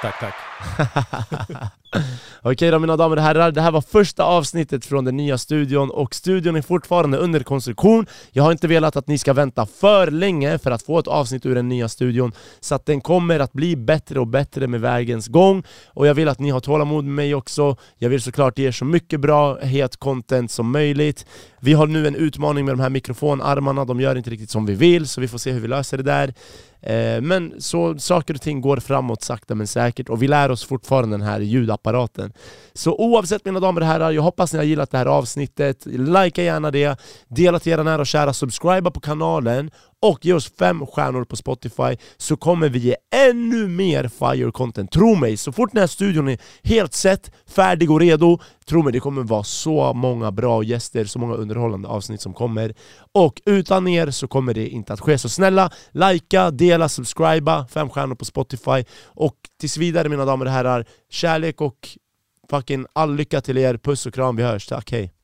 Speaker 2: Tack, tack.
Speaker 1: Okej då mina damer och herrar, det här var första avsnittet från den nya studion och studion är fortfarande under konstruktion. Jag har inte velat att ni ska vänta för länge för att få ett avsnitt ur den nya studion Så att den kommer att bli bättre och bättre med vägens gång. Och jag vill att ni har tålamod med mig också. Jag vill såklart ge er så mycket bra, het content som möjligt. Vi har nu en utmaning med de här mikrofonarmarna, de gör inte riktigt som vi vill så vi får se hur vi löser det där. Eh, men så saker och ting går framåt sakta men säkert och vi lär oss fortfarande den här ljudapparaten. Så oavsett mina damer och herrar, jag hoppas ni har gillat det här avsnittet. Likea gärna det, dela till era nära och kära, subscriba på kanalen och ge oss fem stjärnor på Spotify så kommer vi ge ännu mer fire content. Tro mig, så fort den här studion är helt sett, färdig och redo, tro mig det kommer vara så många bra gäster, så många underhållande avsnitt som kommer. Och utan er så kommer det inte att ske. Så snälla, likea, dela, subscriba, fem stjärnor på Spotify. Och tills vidare mina damer och herrar, kärlek och fucking all lycka till er, puss och kram, vi hörs, tack, hej!